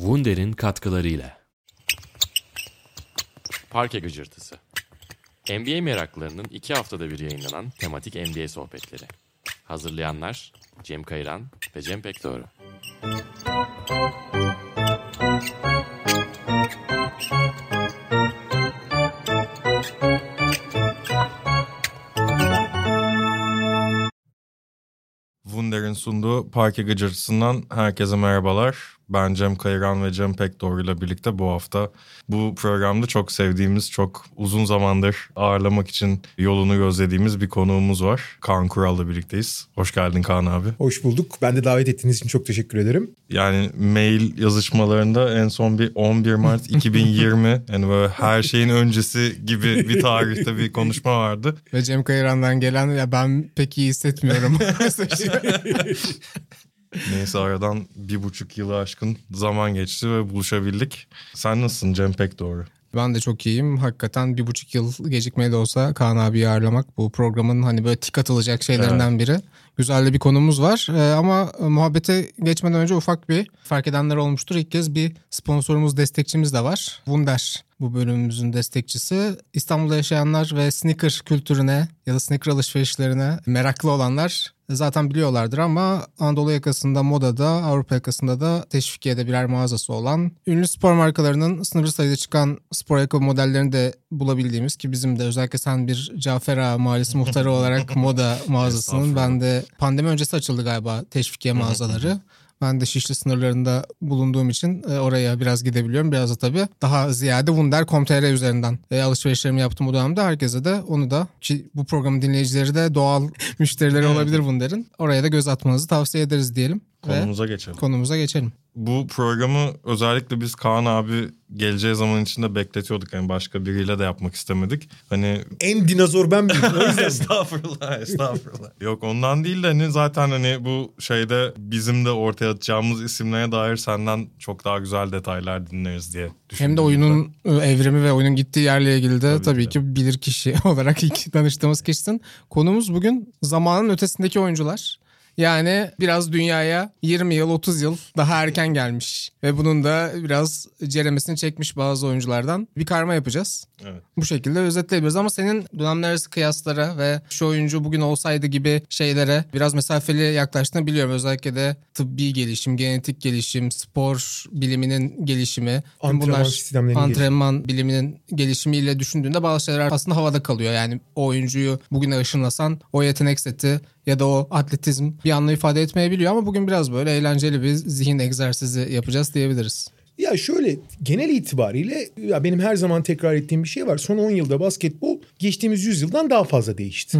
Wunder'in katkılarıyla. Parke Gıcırtısı NBA meraklarının iki haftada bir yayınlanan tematik NBA sohbetleri. Hazırlayanlar Cem Kayıran ve Cem Pekdoğru. Wunder'in sunduğu Parke Gıcırtısı'ndan herkese merhabalar. Ben Cem Kayıran ve Cem Pekdoğru ile birlikte bu hafta bu programda çok sevdiğimiz, çok uzun zamandır ağırlamak için yolunu gözlediğimiz bir konuğumuz var. Kaan Kural'la birlikteyiz. Hoş geldin Kaan abi. Hoş bulduk. Ben de davet ettiğiniz için çok teşekkür ederim. Yani mail yazışmalarında en son bir 11 Mart 2020 yani böyle her şeyin öncesi gibi bir tarihte bir konuşma vardı. Ve Cem Kayıran'dan gelen ya ben pek iyi hissetmiyorum. Neyse aradan bir buçuk yılı aşkın zaman geçti ve buluşabildik. Sen nasılsın Cem pek doğru. ben de çok iyiyim. Hakikaten bir buçuk yıl gecikmeli de olsa Kaan abiyi ağırlamak bu programın hani böyle tik atılacak şeylerinden biri. Güzel de bir konumuz var Ee, ama muhabbete geçmeden önce ufak bir fark edenler olmuştur. İlk kez bir sponsorumuz, destekçimiz de var. Wunder bu bölümümüzün destekçisi. İstanbul'da yaşayanlar ve sneaker kültürüne ya da sneaker alışverişlerine meraklı olanlar zaten biliyorlardır ama Anadolu yakasında modada, Avrupa yakasında da teşvikiyede birer mağazası olan ünlü spor markalarının sınırlı sayıda çıkan spor ayakkabı modellerini de bulabildiğimiz ki bizim de özellikle sen bir Cafer Ağa Mahallesi muhtarı olarak moda mağazasının ben de pandemi öncesi açıldı galiba teşvikiye mağazaları. Ben de Şişli sınırlarında bulunduğum için e, oraya biraz gidebiliyorum. Biraz da tabii daha ziyade Wunder.com.tr üzerinden e, alışverişlerimi yaptım bu dönemde. Herkese de onu da ki bu programın dinleyicileri de doğal müşterileri olabilir Wunder'in. Oraya da göz atmanızı tavsiye ederiz diyelim. Konumuza geçelim. konumuza geçelim. Bu programı özellikle biz Kaan abi geleceği zaman içinde bekletiyorduk. Yani başka biriyle de yapmak istemedik. Hani En dinozor ben miyim? O yüzden estağfurullah estağfurullah. Yok ondan değil de hani zaten hani bu şeyde bizim de ortaya atacağımız isimlere dair senden çok daha güzel detaylar dinleriz diye Hem de oyunun e, evrimi ve oyunun gittiği yerle ilgili de Tabii tabii, ki ki bilir kişi olarak ilk tanıştığımız kişisin. Konumuz bugün zamanın ötesindeki oyuncular. Yani biraz dünyaya 20 yıl 30 yıl daha erken gelmiş ve bunun da biraz ceremesini çekmiş bazı oyunculardan bir karma yapacağız. Evet. Bu şekilde özetleyebiliriz ama senin dönemler arası kıyaslara ve şu oyuncu bugün olsaydı gibi şeylere biraz mesafeli yaklaştığını biliyorum. Özellikle de tıbbi gelişim, genetik gelişim, spor biliminin gelişimi. Antrenman sistemlerinin antrenman biliminin gelişimiyle düşündüğünde bazı şeyler aslında havada kalıyor. Yani o oyuncuyu bugüne ışınlasan o yetenek seti ya da o atletizm bir anlam ifade etmeyebiliyor ama bugün biraz böyle eğlenceli bir zihin egzersizi yapacağız diyebiliriz. Ya şöyle genel itibariyle ya benim her zaman tekrar ettiğim bir şey var. Son 10 yılda basketbol geçtiğimiz 100 yıldan daha fazla değişti.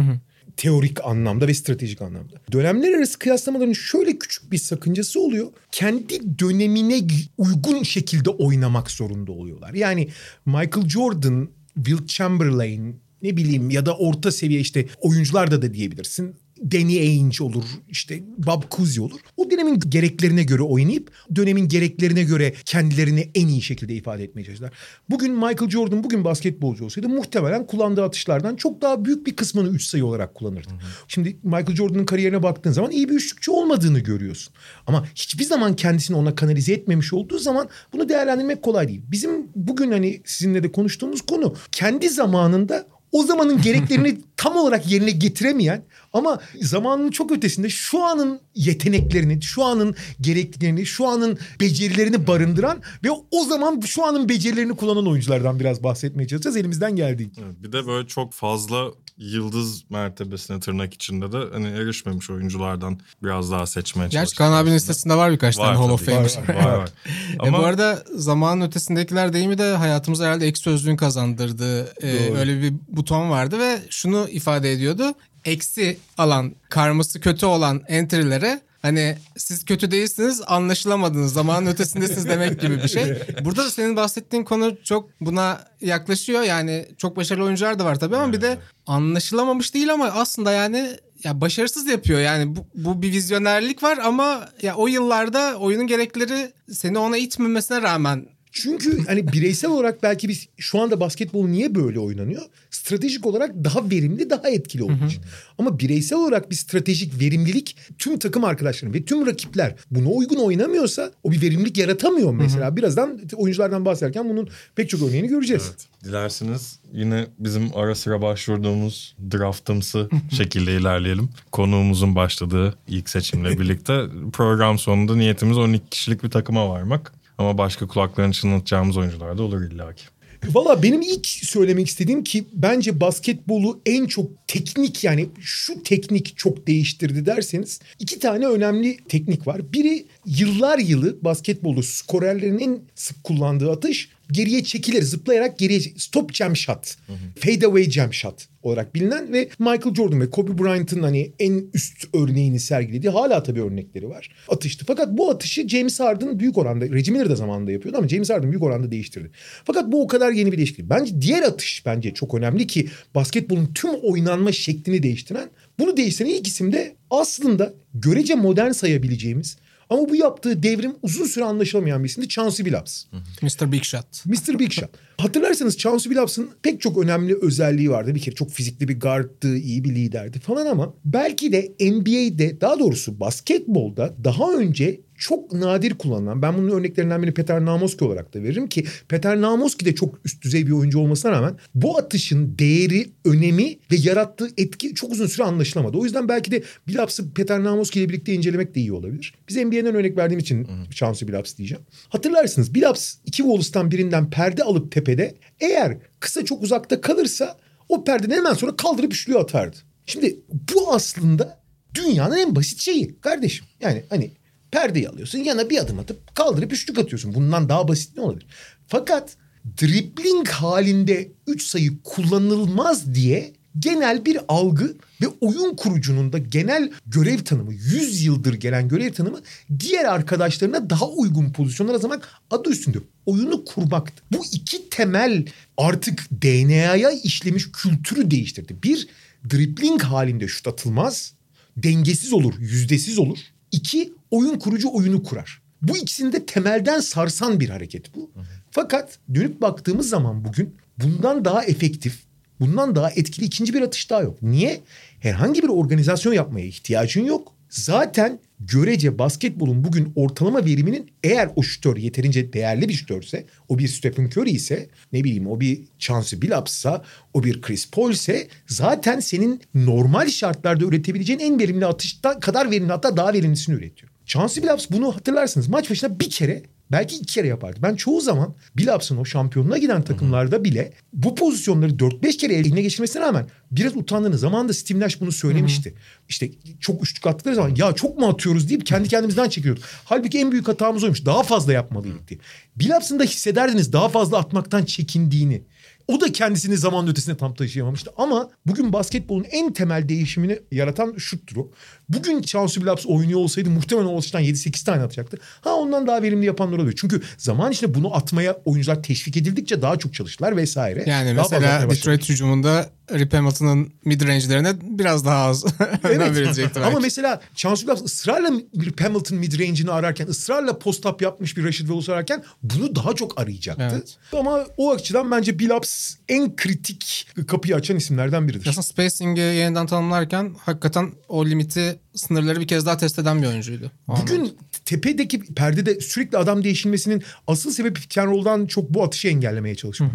Teorik anlamda ve stratejik anlamda. Dönemler arası kıyaslamaların şöyle küçük bir sakıncası oluyor. Kendi dönemine uygun şekilde oynamak zorunda oluyorlar. Yani Michael Jordan, Will Chamberlain ne bileyim ya da orta seviye işte oyuncular da da diyebilirsin. Danny Ainge olur, işte Bob Cousy olur. O dönemin gereklerine göre oynayıp dönemin gereklerine göre kendilerini en iyi şekilde ifade etmeye çalıştılar. Bugün Michael Jordan bugün basketbolcu olsaydı muhtemelen kullandığı atışlardan çok daha büyük bir kısmını üç sayı olarak kullanırdı. Şimdi Michael Jordan'ın kariyerine baktığın zaman iyi bir üçlükçü olmadığını görüyorsun. Ama hiçbir zaman kendisini ona kanalize etmemiş olduğu zaman bunu değerlendirmek kolay değil. Bizim bugün hani sizinle de konuştuğumuz konu kendi zamanında o zamanın gereklerini tam olarak yerine getiremeyen ama zamanın çok ötesinde şu anın yeteneklerini, şu anın gereklerini, şu anın becerilerini barındıran ve o zaman şu anın becerilerini kullanan oyunculardan biraz bahsetmeye çalışacağız elimizden geldiğince. Evet, bir de böyle çok fazla yıldız mertebesine tırnak içinde de hani erişmemiş oyunculardan biraz daha seçmeye Gerçi çalıştık Kaan abinin listesinde var birkaç tane Hall of. Famer. Var, var, var. E Ama bu arada zamanın ötesindekiler deyimi de hayatımıza herhalde ek sözlüğün kazandırdığı e, öyle bir buton vardı ve şunu ifade ediyordu. Eksi alan, karması kötü olan entry'lere hani siz kötü değilsiniz anlaşılamadınız zamanın ötesindesiniz demek gibi bir şey. Burada da senin bahsettiğin konu çok buna yaklaşıyor. Yani çok başarılı oyuncular da var tabii ama bir de anlaşılamamış değil ama aslında yani ya başarısız yapıyor. Yani bu, bu bir vizyonerlik var ama ya o yıllarda oyunun gerekleri seni ona itmemesine rağmen Çünkü hani bireysel olarak belki biz şu anda basketbol niye böyle oynanıyor? Stratejik olarak daha verimli, daha etkili olduğu için. Ama bireysel olarak bir stratejik verimlilik tüm takım arkadaşların ve tüm rakipler buna uygun oynamıyorsa o bir verimlilik yaratamıyor mesela. Birazdan oyunculardan bahsederken bunun pek çok örneğini göreceğiz. Dilerseniz yine bizim ara sıra başvurduğumuz draftımsı şekilde ilerleyelim. Konuğumuzun başladığı ilk seçimle birlikte program sonunda niyetimiz 12 kişilik bir takıma varmak. Ama başka kulaklarını çınlatacağımız oyuncular da olur illaki. Valla benim ilk söylemek istediğim ki bence basketbolu en çok teknik yani şu teknik çok değiştirdi derseniz iki tane önemli teknik var. Biri yıllar yılı basketbolu skorerlerin en sık kullandığı atış geriye çekilir zıplayarak geriye stop jam shot, fade away jam shot olarak bilinen ve Michael Jordan ve Kobe Bryant'ın hani en üst örneğini sergilediği hala tabii örnekleri var. Atıştı. Fakat bu atışı James Harden büyük oranda Reggie Miller de zamanında yapıyordu ama James Harden büyük oranda değiştirdi. Fakat bu o kadar yeni bir değişiklik. Bence diğer atış bence çok önemli ki basketbolun tüm oynanma şeklini değiştiren bunu değiştiren ilk isim de aslında görece modern sayabileceğimiz ama bu yaptığı devrim uzun süre anlaşılamayan bir isimdi. Chauncey Billups. Mr. Big Shot. Mr. Big Shot. Hatırlarsanız Chauncey Billups'ın pek çok önemli özelliği vardı. Bir kere çok fizikli bir guardtı, iyi bir liderdi falan ama belki de NBA'de daha doğrusu basketbolda daha önce çok nadir kullanılan ben bunun örneklerinden birini Peter Namoski olarak da veririm ki Peter Namoski de çok üst düzey bir oyuncu olmasına rağmen bu atışın değeri, önemi ve yarattığı etki çok uzun süre anlaşılamadı. O yüzden belki de Billups'ı Peter Namoski ile birlikte incelemek de iyi olabilir. Biz NBA'den örnek verdiğim için Chauncey Billups diyeceğim. Hatırlarsınız Billups iki Wallace'tan birinden perde alıp tepede eğer kısa çok uzakta kalırsa o perdeden hemen sonra kaldırıp üçlüğü atardı. Şimdi bu aslında dünyanın en basit şeyi kardeşim. Yani hani perdeyi alıyorsun yana bir adım atıp kaldırıp üçlük atıyorsun. Bundan daha basit ne olabilir? Fakat dribbling halinde üç sayı kullanılmaz diye genel bir algı ve oyun kurucunun da genel görev tanımı 100 yıldır gelen görev tanımı diğer arkadaşlarına daha uygun pozisyonlara zaman adı üstünde oyunu kurmaktı. Bu iki temel artık DNA'ya işlemiş kültürü değiştirdi. Bir dribbling halinde şut atılmaz, dengesiz olur, yüzdesiz olur. İki oyun kurucu oyunu kurar. Bu ikisini de temelden sarsan bir hareket bu. Fakat dönüp baktığımız zaman bugün bundan daha efektif, bundan daha etkili ikinci bir atış daha yok. Niye? Herhangi bir organizasyon yapmaya ihtiyacın yok. Zaten görece basketbolun bugün ortalama veriminin eğer o şütör yeterince değerli bir şütörse, o bir Stephen Curry ise, ne bileyim o bir Chauncey Billups'sa, o bir Chris Paul ise zaten senin normal şartlarda üretebileceğin en verimli atışta kadar verimli hatta daha verimlisini üretiyor. Chauncey Billups bunu hatırlarsınız maç başına bir kere belki iki kere yapardı. Ben çoğu zaman Billups'ın o şampiyonluğa giden takımlarda bile bu pozisyonları 4-5 kere eline geçirmesine rağmen biraz utandığını zamanında Steve Nash bunu söylemişti. İşte çok üçlük attıkları zaman ya çok mu atıyoruz deyip kendi kendimizden çekiyorduk. Halbuki en büyük hatamız oymuş. Daha fazla yapmalıydık diye. Billups'ın da hissederdiniz daha fazla atmaktan çekindiğini. O da kendisini zaman ötesine tam taşıyamamıştı. Ama bugün basketbolun en temel değişimini yaratan şuttur o. Bugün Chauncey Billups oynuyor olsaydı muhtemelen o açıdan 7-8 tane atacaktı. Ha ondan daha verimli yapanlar oluyor. Çünkü zaman içinde bunu atmaya oyuncular teşvik edildikçe daha çok çalıştılar vesaire. Yani Daha mesela. Detroit hücumunda Rip Hamilton'ın mid range'lerine biraz daha az önem verilecektir. Ama mesela Chauncey Billups ısrarla bir Hamilton mid-range'ini ararken, ısrarla post-up yapmış bir Rashid Wallace ararken bunu daha çok arayacaktı. Evet. Ama o açıdan bence Billups en kritik kapıyı açan isimlerden biridir. Aslında spacing'i yeniden tanımlarken hakikaten o limiti sınırları bir kez daha test eden bir oyuncuydu. Bugün tepedeki perdede sürekli adam değişilmesinin asıl sebebi pick and çok bu atışı engellemeye çalışmak.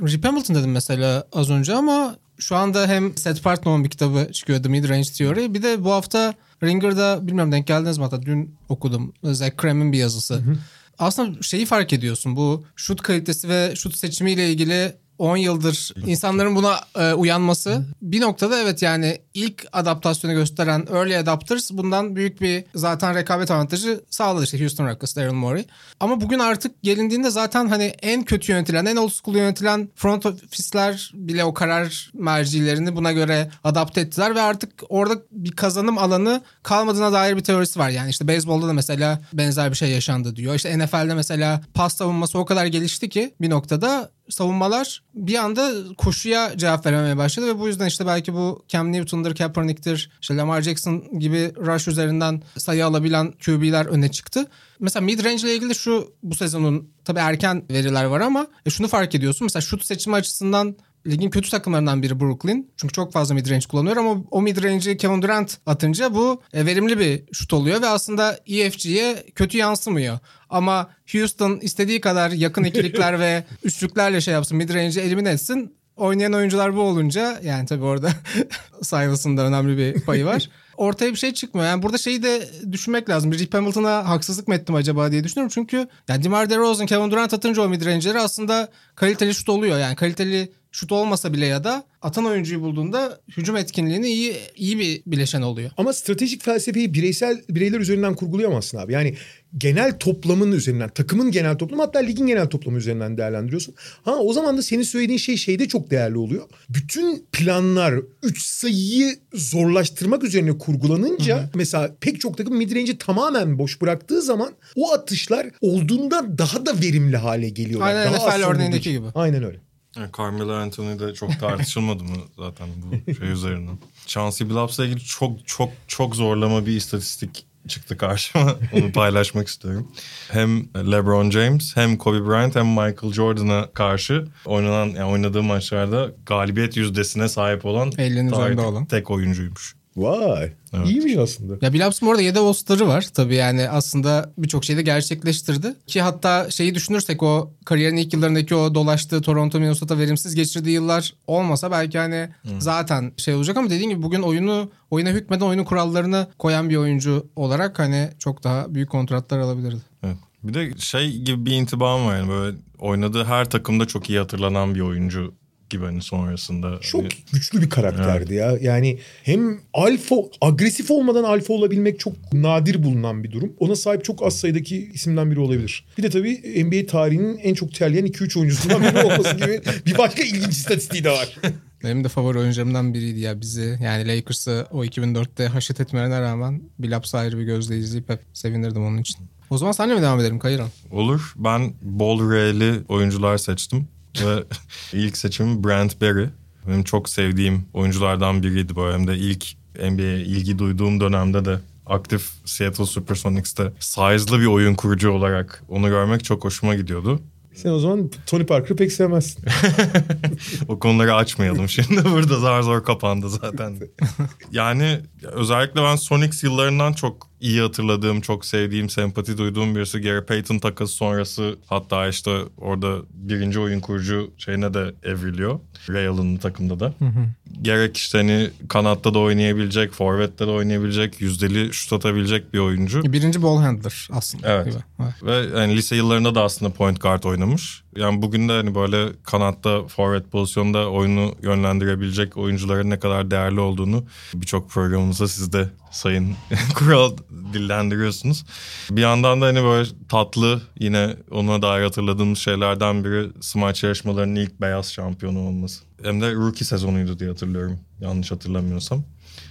Rip Hamilton dedim mesela az önce ama şu anda hem Seth Partnoy'un bir kitabı çıkıyor The Mid Range Theory. Bir de bu hafta Ringer'da bilmiyorum denk geldiniz mi hatta dün okudum. Zach Cram'in bir yazısı. Aslında şeyi fark ediyorsun bu şut kalitesi ve şut seçimiyle ilgili 10 yıldır insanların buna e, uyanması bir noktada evet yani ilk adaptasyonu gösteren early adapters bundan büyük bir zaten rekabet avantajı sağladı işte Houston Rockets, Daryl Morey. Ama bugün artık gelindiğinde zaten hani en kötü yönetilen, en old school yönetilen front ofisler bile o karar mercilerini buna göre adapte ettiler ve artık orada bir kazanım alanı kalmadığına dair bir teorisi var. Yani işte beyzbolda da mesela benzer bir şey yaşandı diyor. İşte NFL'de mesela pas savunması o kadar gelişti ki bir noktada savunmalar bir anda koşuya cevap veremeye başladı ve bu yüzden işte belki bu Cam Newton'dır, Kaepernick'tir, işte Lamar Jackson gibi rush üzerinden sayı alabilen QB'ler öne çıktı. Mesela mid-range ile ilgili şu bu sezonun tabii erken veriler var ama e, şunu fark ediyorsun. Mesela şut seçimi açısından ligin kötü takımlarından biri Brooklyn. Çünkü çok fazla midrange kullanıyor ama o midrange'i Kevin Durant atınca bu e, verimli bir şut oluyor ve aslında EFG'ye kötü yansımıyor. Ama Houston istediği kadar yakın ikilikler ve üçlüklerle şey yapsın midrange'i elimine etsin. Oynayan oyuncular bu olunca yani tabii orada Silas'ın da önemli bir payı var. Ortaya bir şey çıkmıyor. Yani burada şeyi de düşünmek lazım. Rick Hamilton'a haksızlık mı ettim acaba diye düşünüyorum. Çünkü yani DeMar DeRozan, Kevin Durant atınca o midrange'leri aslında kaliteli şut oluyor. Yani kaliteli şut olmasa bile ya da atan oyuncuyu bulduğunda hücum etkinliğini iyi iyi bir bileşen oluyor. Ama stratejik felsefeyi bireysel bireyler üzerinden kurgulayamazsın abi. Yani genel toplamın üzerinden, takımın genel toplamı hatta ligin genel toplamı üzerinden değerlendiriyorsun. Ha o zaman da senin söylediğin şey şeyde çok değerli oluyor. Bütün planlar 3 sayıyı zorlaştırmak üzerine kurgulanınca hı hı. mesela pek çok takım midrange'i tamamen boş bıraktığı zaman o atışlar olduğunda daha da verimli hale geliyorlar. Aynen daha NFL örneğindeki gibi. Aynen öyle. Yani Carmelo Anthony de çok tartışılmadı mı zaten bu şey üzerinden. Chauncey Billups'la ilgili çok çok çok zorlama bir istatistik çıktı karşıma. Onu paylaşmak istiyorum. Hem LeBron James hem Kobe Bryant hem Michael Jordan'a karşı oynanan yani oynadığı maçlarda galibiyet yüzdesine sahip olan olan tek oyuncuymuş. Vay. Evet. İyiymiş aslında. Ya Bilaps'ın orada 7 All-Star'ı var. Tabii yani aslında birçok şeyi de gerçekleştirdi. Ki hatta şeyi düşünürsek o kariyerin ilk yıllarındaki o dolaştığı Toronto Minnesota verimsiz geçirdiği yıllar olmasa belki hani hmm. zaten şey olacak ama dediğim gibi bugün oyunu oyuna hükmeden oyunun kurallarını koyan bir oyuncu olarak hani çok daha büyük kontratlar alabilirdi. Evet. Bir de şey gibi bir intibam var yani böyle oynadığı her takımda çok iyi hatırlanan bir oyuncu gibi hani sonrasında. Çok hani... güçlü bir karakterdi evet. ya. Yani hem alfa agresif olmadan alfa olabilmek çok nadir bulunan bir durum. Ona sahip çok az sayıdaki isimden biri olabilir. Bir de tabii NBA tarihinin en çok terleyen 2-3 oyuncusundan biri olması gibi bir başka ilginç istatistiği de var. Benim de favori oyuncularımdan biriydi ya bizi. Yani Lakers'ı o 2004'te haşet etmelerine rağmen Billups ayrı bir gözle izleyip hep sevinirdim onun için. O zaman senle mi devam edelim Kayran? Olur. Ben bol R'li oyuncular seçtim. Ve ilk seçimim Brent Berry. Benim çok sevdiğim oyunculardan biriydi bu. Hem de ilk NBA'ye ilgi duyduğum dönemde de aktif Seattle Supersonics'te size'lı bir oyun kurucu olarak onu görmek çok hoşuma gidiyordu. Sen o zaman Tony Parker'ı pek sevmezsin. o konuları açmayalım şimdi. Burada zar zor kapandı zaten. yani özellikle ben Sonics yıllarından çok iyi hatırladığım, çok sevdiğim, sempati duyduğum birisi Gary Payton takası sonrası hatta işte orada birinci oyun kurucu şeyine de evriliyor. Ray Allen'ın takımda da. Hı hı. Gerek işte hani kanatta da oynayabilecek, forvette de oynayabilecek, yüzdeli şut atabilecek bir oyuncu. Birinci ball handler aslında. Evet. Gibi. evet. Ve yani lise yıllarında da aslında point guard oynamış. Yani bugün de hani böyle kanatta forvet pozisyonda oyunu yönlendirebilecek oyuncuların ne kadar değerli olduğunu birçok programımızda siz de sayın kural dillendiriyorsunuz. Bir yandan da hani böyle tatlı yine ona dair hatırladığımız şeylerden biri smaç yarışmalarının ilk beyaz şampiyonu olması. Hem de rookie sezonuydu diye hatırlıyorum yanlış hatırlamıyorsam.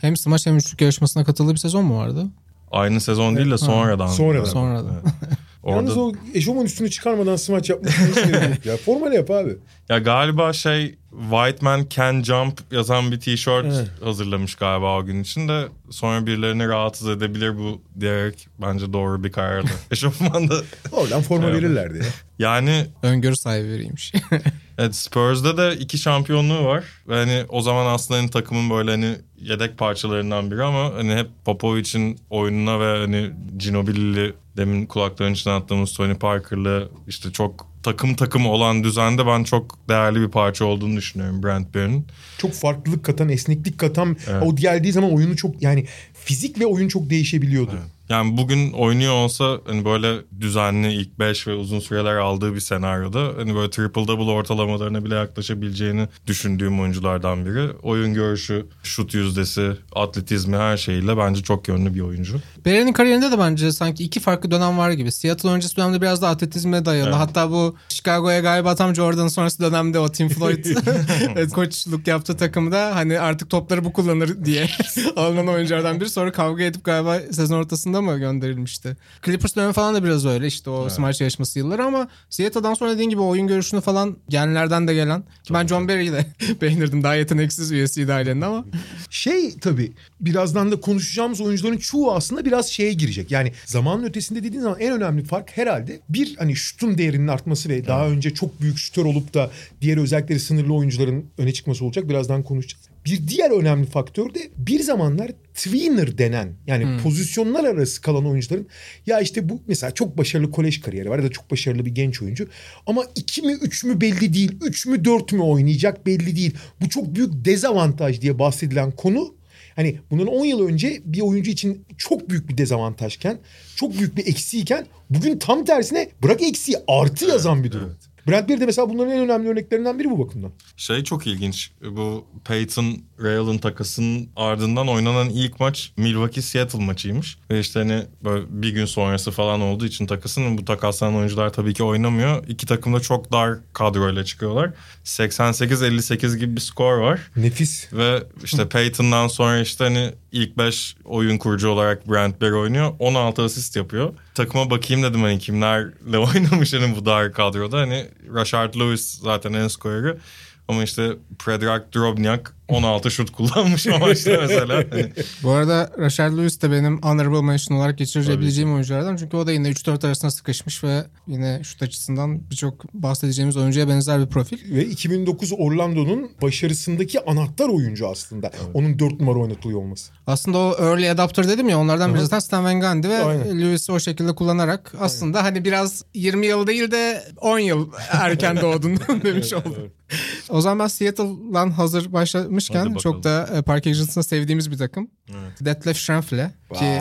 Hem smaç hem üçlük yarışmasına katıldığı bir sezon mu vardı? Aynı sezon değil de sonradan. Sonradan. Sonradan. Evet. Orada... Yalnız o eşofman üstünü çıkarmadan smaç yapmak ya. Formal yap abi. Ya galiba şey White Man Can Jump yazan bir tişört evet. hazırlamış galiba o gün için de sonra birilerini rahatsız edebilir bu diyerek bence doğru bir karardı. Eşofmanda. Oradan forma şey verirlerdi ya. Yani. Öngörü sahibi veriymiş. evet Spurs'da da iki şampiyonluğu var. Ve hani o zaman aslında hani takımın böyle hani yedek parçalarından biri ama hani hep Popovic'in oyununa ve hani Ginobili'li demin kulakların içine attığımız Tony Parker'lı işte çok takım takım olan düzende ben çok değerli bir parça olduğunu düşünüyorum Brent Barry'nin. Çok farklılık katan, esneklik katan evet. o geldiği zaman oyunu çok yani fizik ve oyun çok değişebiliyordu. Evet. Yani bugün oynuyor olsa hani böyle düzenli ilk 5 ve uzun süreler aldığı bir senaryoda hani böyle triple double ortalamalarına bile yaklaşabileceğini düşündüğüm oyunculardan biri. Oyun görüşü, şut yüzdesi, atletizmi her şeyiyle bence çok yönlü bir oyuncu. Beren'in kariyerinde de bence sanki iki farklı dönem var gibi. Seattle öncesi dönemde biraz da atletizme dayalı. Evet. Hatta bu Chicago'ya galiba tam Jordan sonrası dönemde o Tim Floyd koçluk yaptığı takımda hani artık topları bu kullanır diye alınan oyunculardan biri. Sonra kavga edip galiba sezon ortasında yılında mı gönderilmişti? Clippers dönemi falan da biraz öyle işte o evet. smaç yarışması yılları ama Seattle'dan sonra dediğin gibi oyun görüşünü falan genlerden de gelen. Ki ben John Barry'i de beğenirdim. Daha yeteneksiz üyesiydi ailenin ama. Şey tabii birazdan da konuşacağımız oyuncuların çoğu aslında biraz şeye girecek. Yani zamanın ötesinde dediğin zaman en önemli fark herhalde bir hani şutun değerinin artması ve evet. daha önce çok büyük şutör olup da diğer özellikleri sınırlı oyuncuların öne çıkması olacak. Birazdan konuşacağız. Bir diğer önemli faktör de bir zamanlar tweener denen yani hmm. pozisyonlar arası kalan oyuncuların ya işte bu mesela çok başarılı kolej kariyeri var ya da çok başarılı bir genç oyuncu ama iki mi üç mü belli değil, üç mü dört mü oynayacak belli değil. Bu çok büyük dezavantaj diye bahsedilen konu Hani bundan 10 yıl önce bir oyuncu için çok büyük bir dezavantajken, çok büyük bir eksiyken bugün tam tersine bırak eksiği artı yazan bir durum. Evet. Brad Pitt de mesela bunların en önemli örneklerinden biri bu bakımdan. Şey çok ilginç. Bu Peyton Real'ın takasının ardından oynanan ilk maç Milwaukee Seattle maçıymış. Ve işte hani böyle bir gün sonrası falan olduğu için takasın bu takaslanan oyuncular tabii ki oynamıyor. İki takım da çok dar kadroyla çıkıyorlar. 88-58 gibi bir skor var. Nefis. Ve işte Peyton'dan sonra işte hani ilk 5 oyun kurucu olarak Brent Berry oynuyor. 16 asist yapıyor. Takıma bakayım dedim hani kimlerle oynamış hani bu dar kadroda. Hani Rashard Lewis zaten en skoreri. Ama işte Predrag Drobnyak 16 şut kullanmış o maçta mesela. Hani... Bu arada Rashard Lewis de benim honorable mention olarak geçirebileceğim oyunculardan. Çünkü o da yine 3-4 arasında sıkışmış ve yine şut açısından birçok bahsedeceğimiz oyuncuya benzer bir profil. Ve 2009 Orlando'nun başarısındaki anahtar oyuncu aslında. Evet. Onun 4 numara oynatılıyor olması. Aslında o early adapter dedim ya onlardan biri zaten Stan Van Gundy ve Aynen. Lewis'i o şekilde kullanarak aslında Aynen. hani biraz 20 yıl değil de 10 yıl erken doğdun demiş oldum. O zaman Seattle'dan hazır başlamışken çok da e, Park Eagles'ın sevdiğimiz bir takım. Evet. Detlef Schrempf'le ki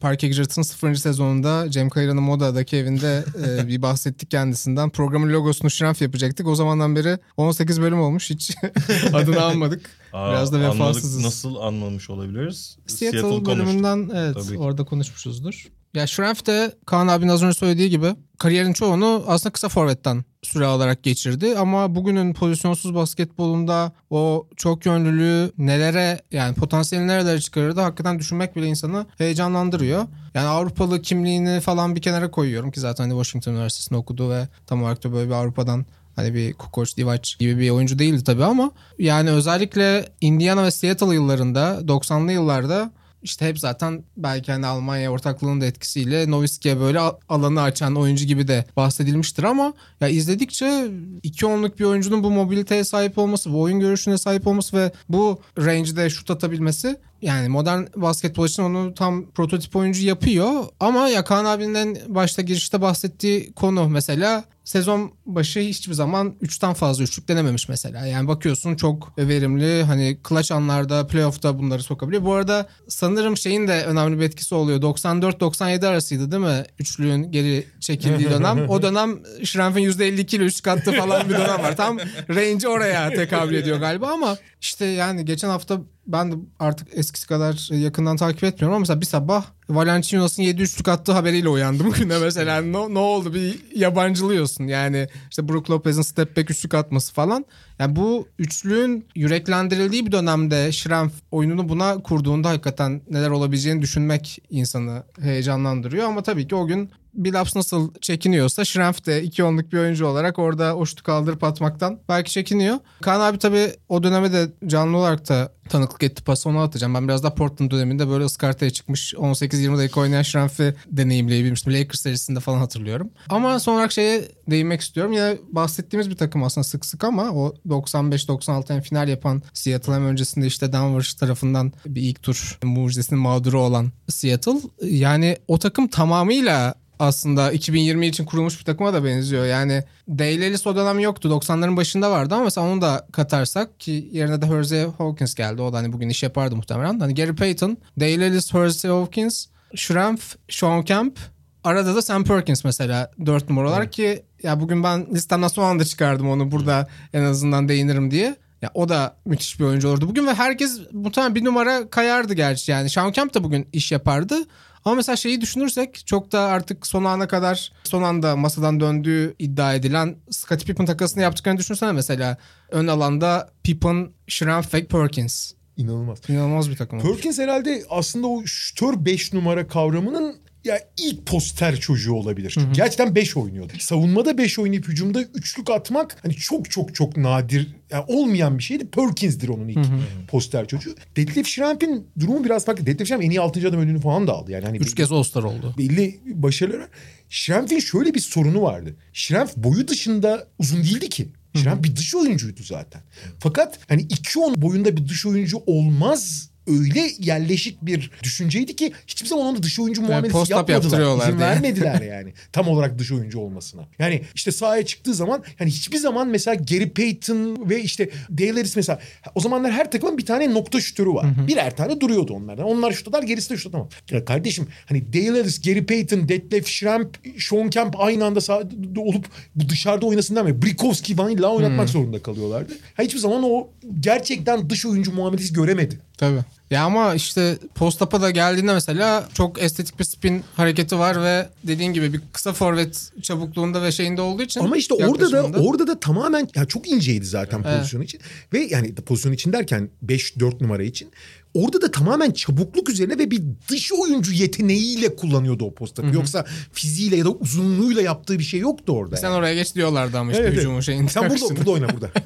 Park Eagles'ın 0. sezonunda Cem Kayran'ın Moda'daki evinde e, bir bahsettik kendisinden. Programın logosunu Schrempf yapacaktık. O zamandan beri 18 bölüm olmuş. Hiç adını almadık. Aa, Biraz da vefasızız. Anladık. Nasıl anmamış olabiliriz? Seattle, Seattle bölümünden evet Tabii orada konuşmuşuzdur. Ya Schrempf de Kaan abinin az önce söylediği gibi kariyerin çoğunu aslında kısa forvetten süre alarak geçirdi. Ama bugünün pozisyonsuz basketbolunda o çok yönlülüğü nelere yani potansiyeli nerelere çıkarırdı hakikaten düşünmek bile insanı heyecanlandırıyor. Yani Avrupalı kimliğini falan bir kenara koyuyorum ki zaten hani Washington Üniversitesi'nde okudu ve tam olarak da böyle bir Avrupa'dan Hani bir Kukoc Divac gibi bir oyuncu değildi tabii ama yani özellikle Indiana ve Seattle yıllarında 90'lı yıllarda işte hep zaten belki hani Almanya ortaklığının da etkisiyle Nowitzki'ye böyle alanı açan oyuncu gibi de bahsedilmiştir ama ya izledikçe iki onluk bir oyuncunun bu mobiliteye sahip olması, bu oyun görüşüne sahip olması ve bu range'de şut atabilmesi yani modern basketbol için onu tam prototip oyuncu yapıyor. Ama ya Kaan abinin başta girişte bahsettiği konu mesela sezon başı hiçbir zaman 3'ten fazla üçlük denememiş mesela. Yani bakıyorsun çok verimli hani clutch anlarda playoff'ta bunları sokabiliyor. Bu arada sanırım şeyin de önemli bir etkisi oluyor. 94-97 arasıydı değil mi? Üçlüğün geri çekildiği dönem. O dönem Schrempf'in %52 ile üçlük attı falan bir dönem var. Tam range oraya tekabül ediyor galiba ama işte yani geçen hafta ben de artık eskisi kadar yakından takip etmiyorum ama mesela bir sabah Valanciunos'un 7 üçlük attığı haberiyle uyandım güne mesela. Ne, ne oldu bir yabancılıyorsun yani işte Brook Lopez'in step back üçlük atması falan. Yani bu üçlüğün yüreklendirildiği bir dönemde Şremf oyununu buna kurduğunda hakikaten neler olabileceğini düşünmek insanı heyecanlandırıyor. Ama tabii ki o gün Billups nasıl çekiniyorsa Schrempf de iki onluk bir oyuncu olarak orada o şutu kaldırıp atmaktan belki çekiniyor. Kaan abi tabii o döneme de canlı olarak da tanıklık etti pası onu atacağım. Ben biraz da Portland döneminde böyle ıskartaya çıkmış 18-20 dakika oynayan Schrempf'i deneyimleyebilmiştim. Lakers serisinde falan hatırlıyorum. Ama son olarak şeye değinmek istiyorum. Yine bahsettiğimiz bir takım aslında sık sık ama o 95-96'ın final yapan Seattle hem öncesinde işte Denver tarafından bir ilk tur mucizesinin mağduru olan Seattle. Yani o takım tamamıyla aslında 2020 için kurulmuş bir takıma da benziyor. Yani Dale Ellis o dönem yoktu. 90'ların başında vardı ama mesela onu da katarsak ki yerine de Hersey Hawkins geldi. O da hani bugün iş yapardı muhtemelen. Hani Gary Payton, Dale Ellis, Hersey Hawkins, Schrempf, Sean Kemp, arada da Sam Perkins mesela 4 numara olarak ki ya bugün ben listemden son anda çıkardım onu burada en azından değinirim diye. Ya o da müthiş bir oyuncu olurdu bugün ve herkes muhtemelen bir numara kayardı gerçi yani. Sean Kemp de bugün iş yapardı. Ama mesela şeyi düşünürsek çok da artık son ana kadar son anda masadan döndüğü iddia edilen Scottie Pippen takasını yaptıklarını düşünsene mesela. Ön alanda Pippen, Schramm, Fake Perkins. İnanılmaz. İnanılmaz bir takım. Perkins herhalde aslında o şütör 5 numara kavramının ya ilk poster çocuğu olabilir. Çünkü Gerçekten 5 oynuyordu. Savunmada 5 oynayıp hücumda üçlük atmak hani çok çok çok nadir yani olmayan bir şeydi. Perkins'dir onun ilk poster çocuğu. Detlef Schrempf'in durumu biraz farklı. Detlef Schrempf en iyi 6. adam ödülünü falan da aldı. Yani hani Üç kez All-Star oldu. belli başarıları. Schrempf'in şöyle bir sorunu vardı. Schrempf boyu dışında uzun değildi ki. Schrempf bir dış oyuncuydu zaten. Fakat hani 2.10 boyunda bir dış oyuncu olmaz öyle yerleşik bir düşünceydi ki hiçbir zaman ona dış oyuncu muamelesi post-up yapmadılar. İzin yani. vermediler yani. Tam olarak dış oyuncu olmasına. Yani işte sahaya çıktığı zaman yani hiçbir zaman mesela Gary Payton ve işte Dale Harris mesela o zamanlar her takımın bir tane nokta şütörü var. Birer tane duruyordu onlardan. Onlar şut atar gerisi de şut atamaz. Ya kardeşim hani Dale Harris, Gary Payton, Detlef Schrempf, Sean Kemp aynı anda sahada olup dışarıda oynasın demiyor. Brikowski falan illa oynatmak zorunda kalıyorlardı. Ha, hiçbir zaman o gerçekten dış oyuncu muamelesi göremedi. Tabii. Ya ama işte post-up'a da geldiğinde mesela çok estetik bir spin hareketi var ve dediğin gibi bir kısa forvet çabukluğunda ve şeyinde olduğu için Ama işte orada da orada da tamamen yani çok inceydi zaten pozisyon için. Ve yani pozisyon için derken 5-4 numara için orada da tamamen çabukluk üzerine ve bir dış oyuncu yeteneğiyle kullanıyordu o postayı. Yoksa fiziğiyle ya da uzunluğuyla yaptığı bir şey yoktu orada. sen yani. oraya geç diyorlardı ama işte Evet, evet. hücumun şeyinde. Sen burada, burada oyna burada.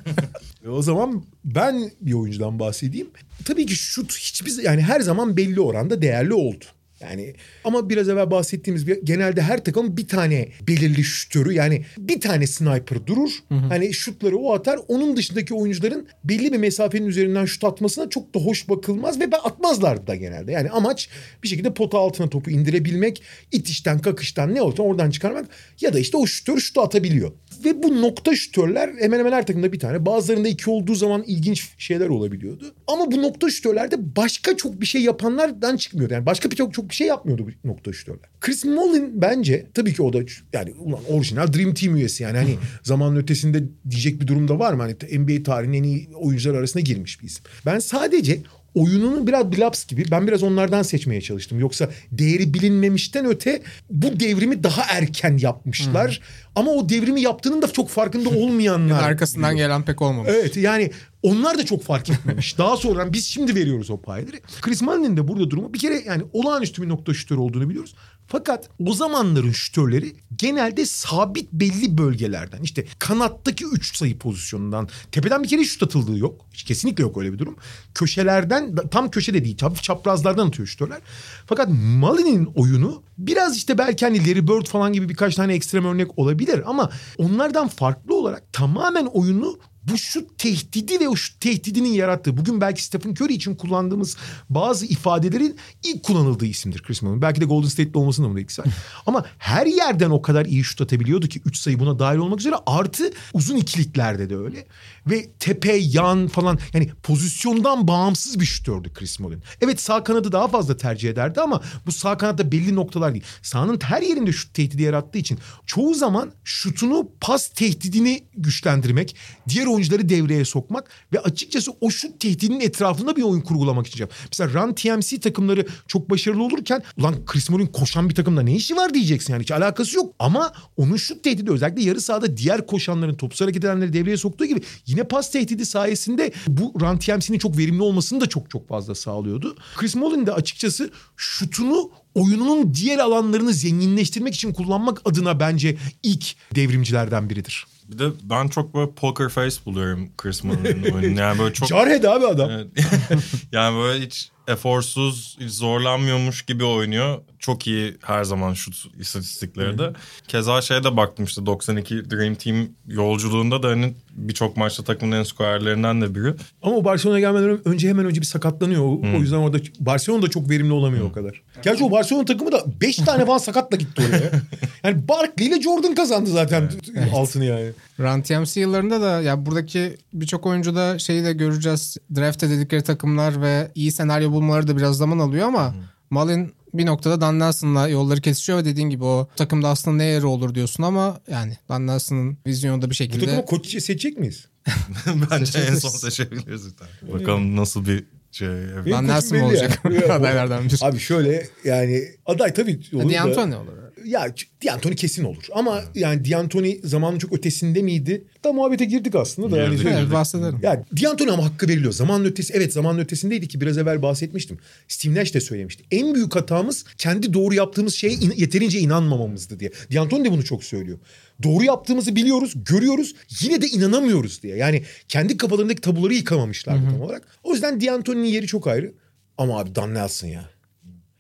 E o zaman ben bir oyuncudan bahsedeyim. Tabii ki şut hiçbir yani her zaman belli oranda değerli oldu. Yani ama biraz evvel bahsettiğimiz bir, genelde her takım bir tane belirli şütörü yani bir tane sniper durur. Hani şutları o atar. Onun dışındaki oyuncuların belli bir mesafenin üzerinden şut atmasına çok da hoş bakılmaz ve atmazlardı da genelde. Yani amaç bir şekilde pota altına topu indirebilmek, itişten kakıştan ne olsa oradan çıkarmak ya da işte o şütör şutu atabiliyor. Ve bu nokta şütörler hemen hemen her takımda bir tane. Bazılarında iki olduğu zaman ilginç şeyler olabiliyordu. Ama bu nokta şütörlerde başka çok bir şey yapanlardan çıkmıyordu. Yani başka bir çok çok bir şey yapmıyordu bu nokta şütörler. Chris Mullin bence tabii ki o da yani ulan orijinal Dream Team üyesi yani hani zamanın ötesinde diyecek bir durumda var mı? Hani NBA tarihinin en iyi oyuncular arasına girmiş bir isim. Ben sadece oyununu biraz Bilaps gibi ben biraz onlardan seçmeye çalıştım. Yoksa değeri bilinmemişten öte bu devrimi daha erken yapmışlar. Ama o devrimi yaptığının da çok farkında olmayanlar. Arkasından gelen pek olmamış. Evet yani onlar da çok fark etmemiş. Daha sonra biz şimdi veriyoruz o payları. Chris Mullin'in de burada durumu bir kere yani olağanüstü bir nokta şütörü olduğunu biliyoruz. Fakat o zamanların şütörleri genelde sabit belli bölgelerden işte kanattaki 3 sayı pozisyonundan tepeden bir kere şut atıldığı yok. Hiç kesinlikle yok öyle bir durum. Köşelerden tam köşede değil hafif çaprazlardan atıyor şütörler. Fakat Mullin'in oyunu biraz işte belki hani Larry Bird falan gibi birkaç tane ekstrem örnek olabilir ama onlardan farklı olarak tamamen oyunu bu şut tehdidi ve o şut tehdidinin yarattığı bugün belki Stephen Curry için kullandığımız bazı ifadelerin ilk kullanıldığı isimdir Chris Mullin. Belki de Golden State'de olmasının da bunun etkisi var. Ama her yerden o kadar iyi şut atabiliyordu ki 3 sayı buna dahil olmak üzere artı uzun ikiliklerde de öyle. Ve tepe, yan falan yani pozisyondan bağımsız bir şutördü Chris Mullin. Evet sağ kanadı daha fazla tercih ederdi ama bu sağ kanatta belli noktalar değil. Sahanın her yerinde şut tehdidi yarattığı için çoğu zaman şutunu pas tehdidini güçlendirmek, diğer oyuncuları devreye sokmak ve açıkçası o şut tehdidinin etrafında bir oyun kurgulamak için. Mesela Run TMC takımları çok başarılı olurken ulan Chris Mullin koşan bir takımda ne işi var diyeceksin yani hiç alakası yok. Ama onun şut tehdidi özellikle yarı sahada diğer koşanların topsuz hareket edenleri devreye soktuğu gibi yine pas tehdidi sayesinde bu Run TMC'nin çok verimli olmasını da çok çok fazla sağlıyordu. Chris Mullin de açıkçası şutunu oyununun diğer alanlarını zenginleştirmek için kullanmak adına bence ilk devrimcilerden biridir. Bir de ben çok böyle poker face buluyorum Chris Mullin'in oyununu. Yani böyle çok... Jarhead abi adam. Yani böyle hiç eforsuz, hiç zorlanmıyormuş gibi oynuyor. Çok iyi her zaman şut istatistikleri de. Keza şeye de baktım işte 92 Dream Team yolculuğunda da hani birçok maçta takımın en skorerlerinden de biri. Ama o Barcelona'ya gelmeden önce hemen önce bir sakatlanıyor. O, o yüzden orada Barcelona da çok verimli olamıyor o kadar. Gerçi o Barcelona takımı da 5 tane falan sakatla gitti oraya. Yani Barkley ile Jordan kazandı zaten altını yani. Run TMC yıllarında da ya buradaki birçok oyuncuda şeyi de göreceğiz. Draft'e dedikleri takımlar ve iyi senaryo bulmaları da biraz zaman alıyor ama Malin bir noktada Dan Nelson'la yolları kesişiyor ve dediğin gibi o takımda aslında ne yeri olur diyorsun ama yani Dan Nelson'ın vizyonu da bir Bu şekilde takımı koç seçecek miyiz? Bence en son seçebiliriz. Bakalım nasıl bir şey. Dan koçum Nelson olacak yani. adaylardan biri. Abi şöyle yani aday tabii olur da. D'Antoni olur. Ya D'Antoni kesin olur. Ama yani D'Antoni zamanın çok ötesinde miydi? Da muhabbete girdik aslında da. Yani Evet bahsedelim. ya D'Antoni ama hakkı veriliyor. Zamanın ötesi evet zamanın ötesindeydi ki biraz evvel bahsetmiştim. Steve Nash de söylemişti. En büyük hatamız kendi doğru yaptığımız şeye in- yeterince inanmamamızdı diye. D'Antoni de bunu çok söylüyor. Doğru yaptığımızı biliyoruz, görüyoruz. Yine de inanamıyoruz diye. Yani kendi kafalarındaki tabuları yıkamamışlar tam olarak. O yüzden D'Antoni'nin yeri çok ayrı. Ama abi Dan Nelson ya.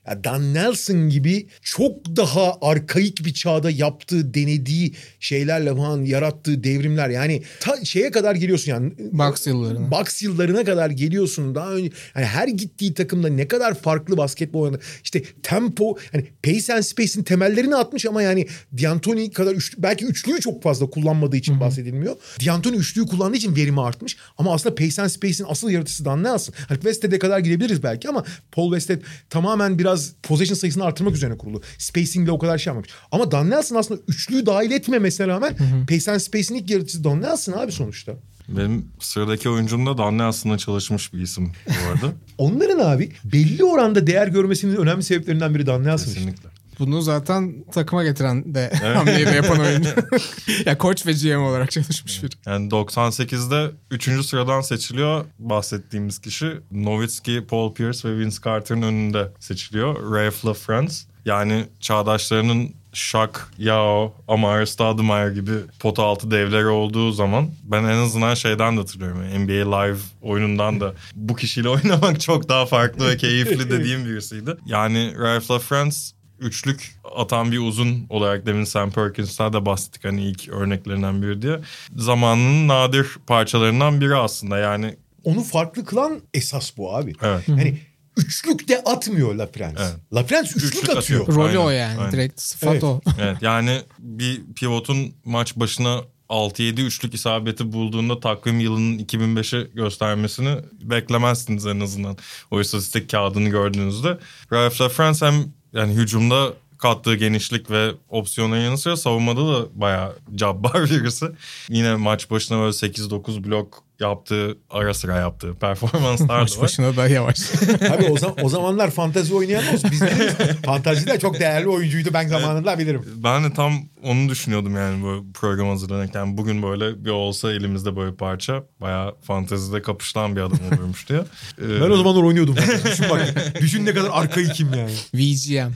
Ya Dan Nelson gibi çok daha arkaik bir çağda yaptığı, denediği şeylerle falan yarattığı devrimler. Yani ta şeye kadar geliyorsun yani. Bucks yıllarına. Bucks yıllarına kadar geliyorsun. Daha önce yani her gittiği takımda ne kadar farklı basketbol oynadı. İşte tempo, yani pace and space'in temellerini atmış ama yani D'Antoni kadar üçlü, belki üçlüyü çok fazla kullanmadığı için bahsedilmiyor. D'Antoni üçlüyü kullandığı için verimi artmış. Ama aslında pace and space'in asıl yaratıcısı Dan Nelson. Hani Wested'e kadar gidebiliriz belki ama Paul Wested tamamen biraz possession sayısını artırmak üzerine kurulu. Spacing'le o kadar şey yapmamış. Ama Dan Nelson aslında üçlüyü dahil etmemesine rağmen pace and space'in ilk yaratıcısı Dan Nelson abi sonuçta. Benim sıradaki oyuncum da Dan Nelson'la çalışmış bir isim bu arada. Onların abi belli oranda değer görmesinin önemli sebeplerinden biri Dan Nelson. işte. Bunu zaten takıma getiren de hamleyi de yapan oyuncu. ya koç ve GM olarak çalışmış biri. Yani 98'de 3. sıradan seçiliyor bahsettiğimiz kişi. Nowitzki, Paul Pierce ve Vince Carter'ın önünde seçiliyor. Ralph LaFrance. Yani çağdaşlarının Shaq, Yao, Amar Stoudemire gibi pota altı devleri olduğu zaman ben en azından şeyden de hatırlıyorum. NBA Live oyunundan da bu kişiyle oynamak çok daha farklı ve keyifli dediğim birisiydi. Yani Ralph LaFrance üçlük atan bir uzun olarak demin Sam Perkins'ten de bahsettik hani ilk örneklerinden biri diye. Zamanının nadir parçalarından biri aslında yani Onu farklı kılan esas bu abi. Evet. Yani üçlük de atmıyor La France. Evet. La France üçlük, Üçlük atıyor. atıyor. Rolü Aynen, o yani. aynen. Direkt sıfat Evet. o. evet yani bir pivotun maç başına 6-7 üçlük isabeti bulduğunda takvim yılının 2005'i göstermesini beklemezsiniz en azından. O istatistik kağıdını gördüğünüzde. Ralph LaFrance hem yani hücumda kattığı genişlik ve opsiyonun yanı sıra savunmada da bayağı cabbar birisi. Yine maç başına böyle 8-9 blok yaptığı, ara sıra yaptığı performanslar da Maç var. başına da yavaş. Tabii o, zaman, o zamanlar fantezi oynayan olsun. Biz biliriz. Fantezi de çok değerli oyuncuydu ben zamanında bilirim. Ben de tam onu düşünüyordum yani bu program hazırlanırken. Bugün böyle bir olsa elimizde böyle bir parça bayağı fantezide kapışılan bir adam olurmuş diye. Ee, Ben o zamanlar oynuyordum. düşün bak. Düşün ne kadar arkaikim yani. VGM.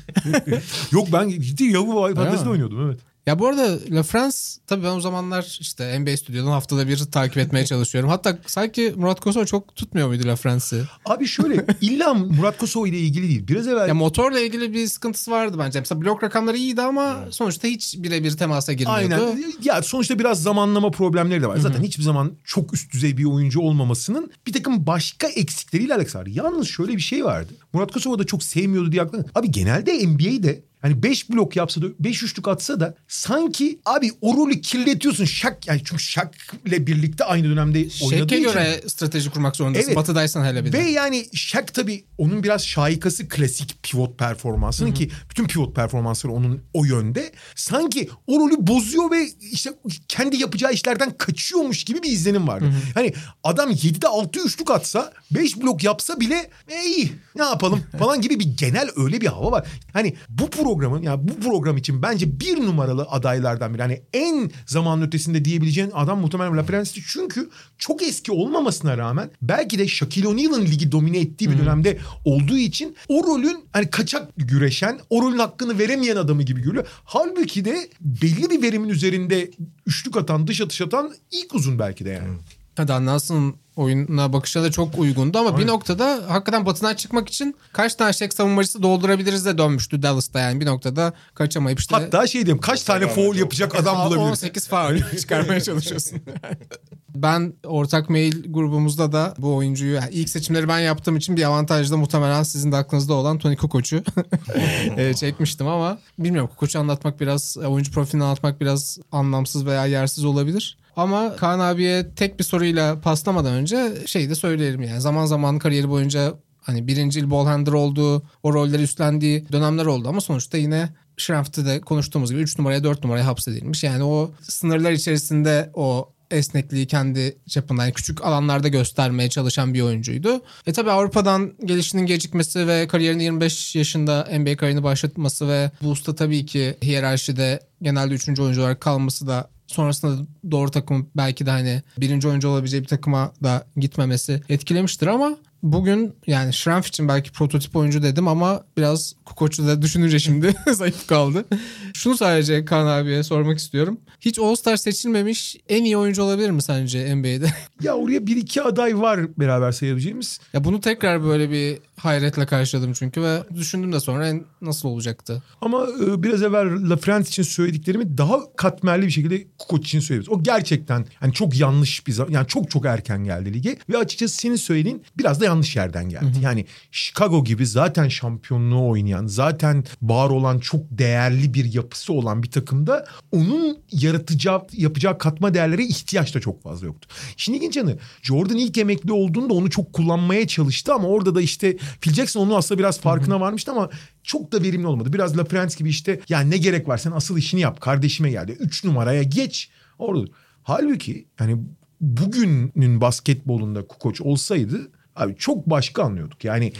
Yok ben ciddi yavu fantezide mi? oynuyordum evet. Ya bu arada La France tabii ben o zamanlar işte NBA Stüdyo'dan haftada bir takip etmeye çalışıyorum. Hatta sanki Murat Kosor çok tutmuyor muydu La France'ı? Abi şöyle illa Murat Kosovo ile ilgili değil. Biraz evvel Ya motorla ilgili bir sıkıntısı vardı bence. Mesela blok rakamları iyiydi ama sonuçta hiç birebir temasa girmiyordu. Aynen. Ya sonuçta biraz zamanlama problemleri de var. Zaten hiçbir zaman çok üst düzey bir oyuncu olmamasının bir takım başka eksikleriyle alakası var. Yalnız şöyle bir şey vardı. Murat Kosova da çok sevmiyordu diye aklına. Abi genelde NBA'de hani 5 blok yapsa da 5 üçlük atsa da sanki abi o rolü kirletiyorsun. Şak yani çünkü Şak ile birlikte aynı dönemde oynadığı için. göre strateji kurmak zorundasın. Evet. Batı'daysan hele bir de. Ve yani Shaq tabii onun biraz şaikası klasik pivot performansının ki bütün pivot performansları onun o yönde. Sanki o rolü bozuyor ve işte kendi yapacağı işlerden kaçıyormuş gibi bir izlenim vardı. Hani adam 7'de 6 üçlük atsa 5 blok yapsa bile e, iyi ne yapalım falan gibi bir genel öyle bir hava var. Hani bu programın ya bu program için bence bir numaralı adaylardan biri. Hani en zamanın ötesinde diyebileceğin adam muhtemelen La Prence'ti. Çünkü çok eski olmamasına rağmen belki de Shaquille O'Neal'ın ligi domine ettiği bir dönemde olduğu için o rolün hani kaçak güreşen, o rolün hakkını veremeyen adamı gibi görülüyor. Halbuki de belli bir verimin üzerinde üçlük atan, dış atış atan ilk uzun belki de yani. Dan Nelson'ın oyununa bakışa da çok uygundu ama bir noktada hakikaten batıdan çıkmak için kaç tane şek savunmacısı doldurabiliriz de dönmüştü Dallas'ta yani bir noktada kaçamayıp işte Hatta şey diyeyim kaç tane foul yapacak adam bulabiliriz. 18 faul çıkarmaya çalışıyorsun. ben ortak mail grubumuzda da bu oyuncuyu yani ilk seçimleri ben yaptığım için bir avantajda muhtemelen sizin de aklınızda olan Tony Kukoç'u e, çekmiştim ama bilmiyorum Kukoç'u anlatmak biraz oyuncu profilini anlatmak biraz anlamsız veya yersiz olabilir. Ama Kaan abiye tek bir soruyla paslamadan önce şey de söyleyelim yani zaman zaman kariyeri boyunca hani birincil ball handler olduğu, o rolleri üstlendiği dönemler oldu ama sonuçta yine Schraft'te de konuştuğumuz gibi 3 numaraya 4 numaraya hapsedilmiş. Yani o sınırlar içerisinde o esnekliği kendi çapında yani küçük alanlarda göstermeye çalışan bir oyuncuydu. E tabi Avrupa'dan gelişinin gecikmesi ve kariyerini 25 yaşında NBA kariyerini başlatması ve bu usta tabii ki hiyerarşide genelde 3. oyuncu olarak kalması da sonrasında doğru takım belki de hani birinci oyuncu olabileceği bir takıma da gitmemesi etkilemiştir ama bugün yani Şremf için belki prototip oyuncu dedim ama biraz Kukoç'u da düşününce şimdi zayıf kaldı. Şunu sadece Kaan abiye sormak istiyorum. Hiç All-Star seçilmemiş en iyi oyuncu olabilir mi sence NBA'de? Ya oraya bir iki aday var beraber sayabileceğimiz. ya bunu tekrar böyle bir hayretle karşıladım çünkü ve düşündüm de sonra nasıl olacaktı? Ama e, biraz evvel La France için söylediklerimi daha katmerli bir şekilde Kukoc için söyleyebiliriz. O gerçekten yani çok yanlış bir. Yani çok çok erken geldi lige. Ve açıkçası senin söylediğin biraz da yanlış yerden geldi. Yani Chicago gibi zaten şampiyonluğu oynayan, zaten var olan çok değerli bir yapısı olan bir takımda onun yaratacağı, yapacağı katma değerlere ihtiyaç da çok fazla yoktu. Şimdi ilginç yanı Jordan ilk emekli olduğunda onu çok kullanmaya çalıştı ama orada da işte Phil Jackson onun aslında biraz farkına varmıştı ama çok da verimli olmadı. Biraz La France gibi işte yani ne gerek var sen asıl işini yap kardeşime geldi. Üç numaraya geç orada. Halbuki yani bugünün basketbolunda Kukoc olsaydı abi çok başka anlıyorduk. Yani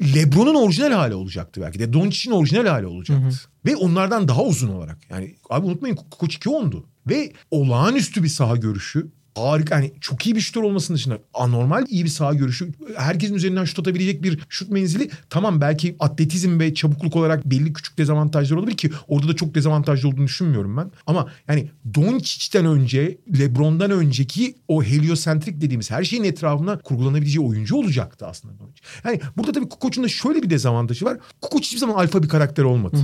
LeBron'un orijinal hali olacaktı belki de. Doncic'in orijinal hali olacaktı. Ve onlardan daha uzun olarak. Yani abi unutmayın Kukoc 2-10'du. Ve olağanüstü bir saha görüşü. Harika yani çok iyi bir şutör olmasının dışında anormal iyi bir saha görüşü. Herkesin üzerinden şut atabilecek bir şut menzili. Tamam belki atletizm ve çabukluk olarak belli küçük dezavantajlar olabilir ki orada da çok dezavantajlı olduğunu düşünmüyorum ben. Ama yani Doncic'ten önce LeBron'dan önceki o heliosentrik dediğimiz her şeyin etrafına kurgulanabileceği oyuncu olacaktı aslında Doncic. Yani burada tabii Kukoc'un da şöyle bir dezavantajı var. Kukoc hiçbir zaman alfa bir karakter olmadı.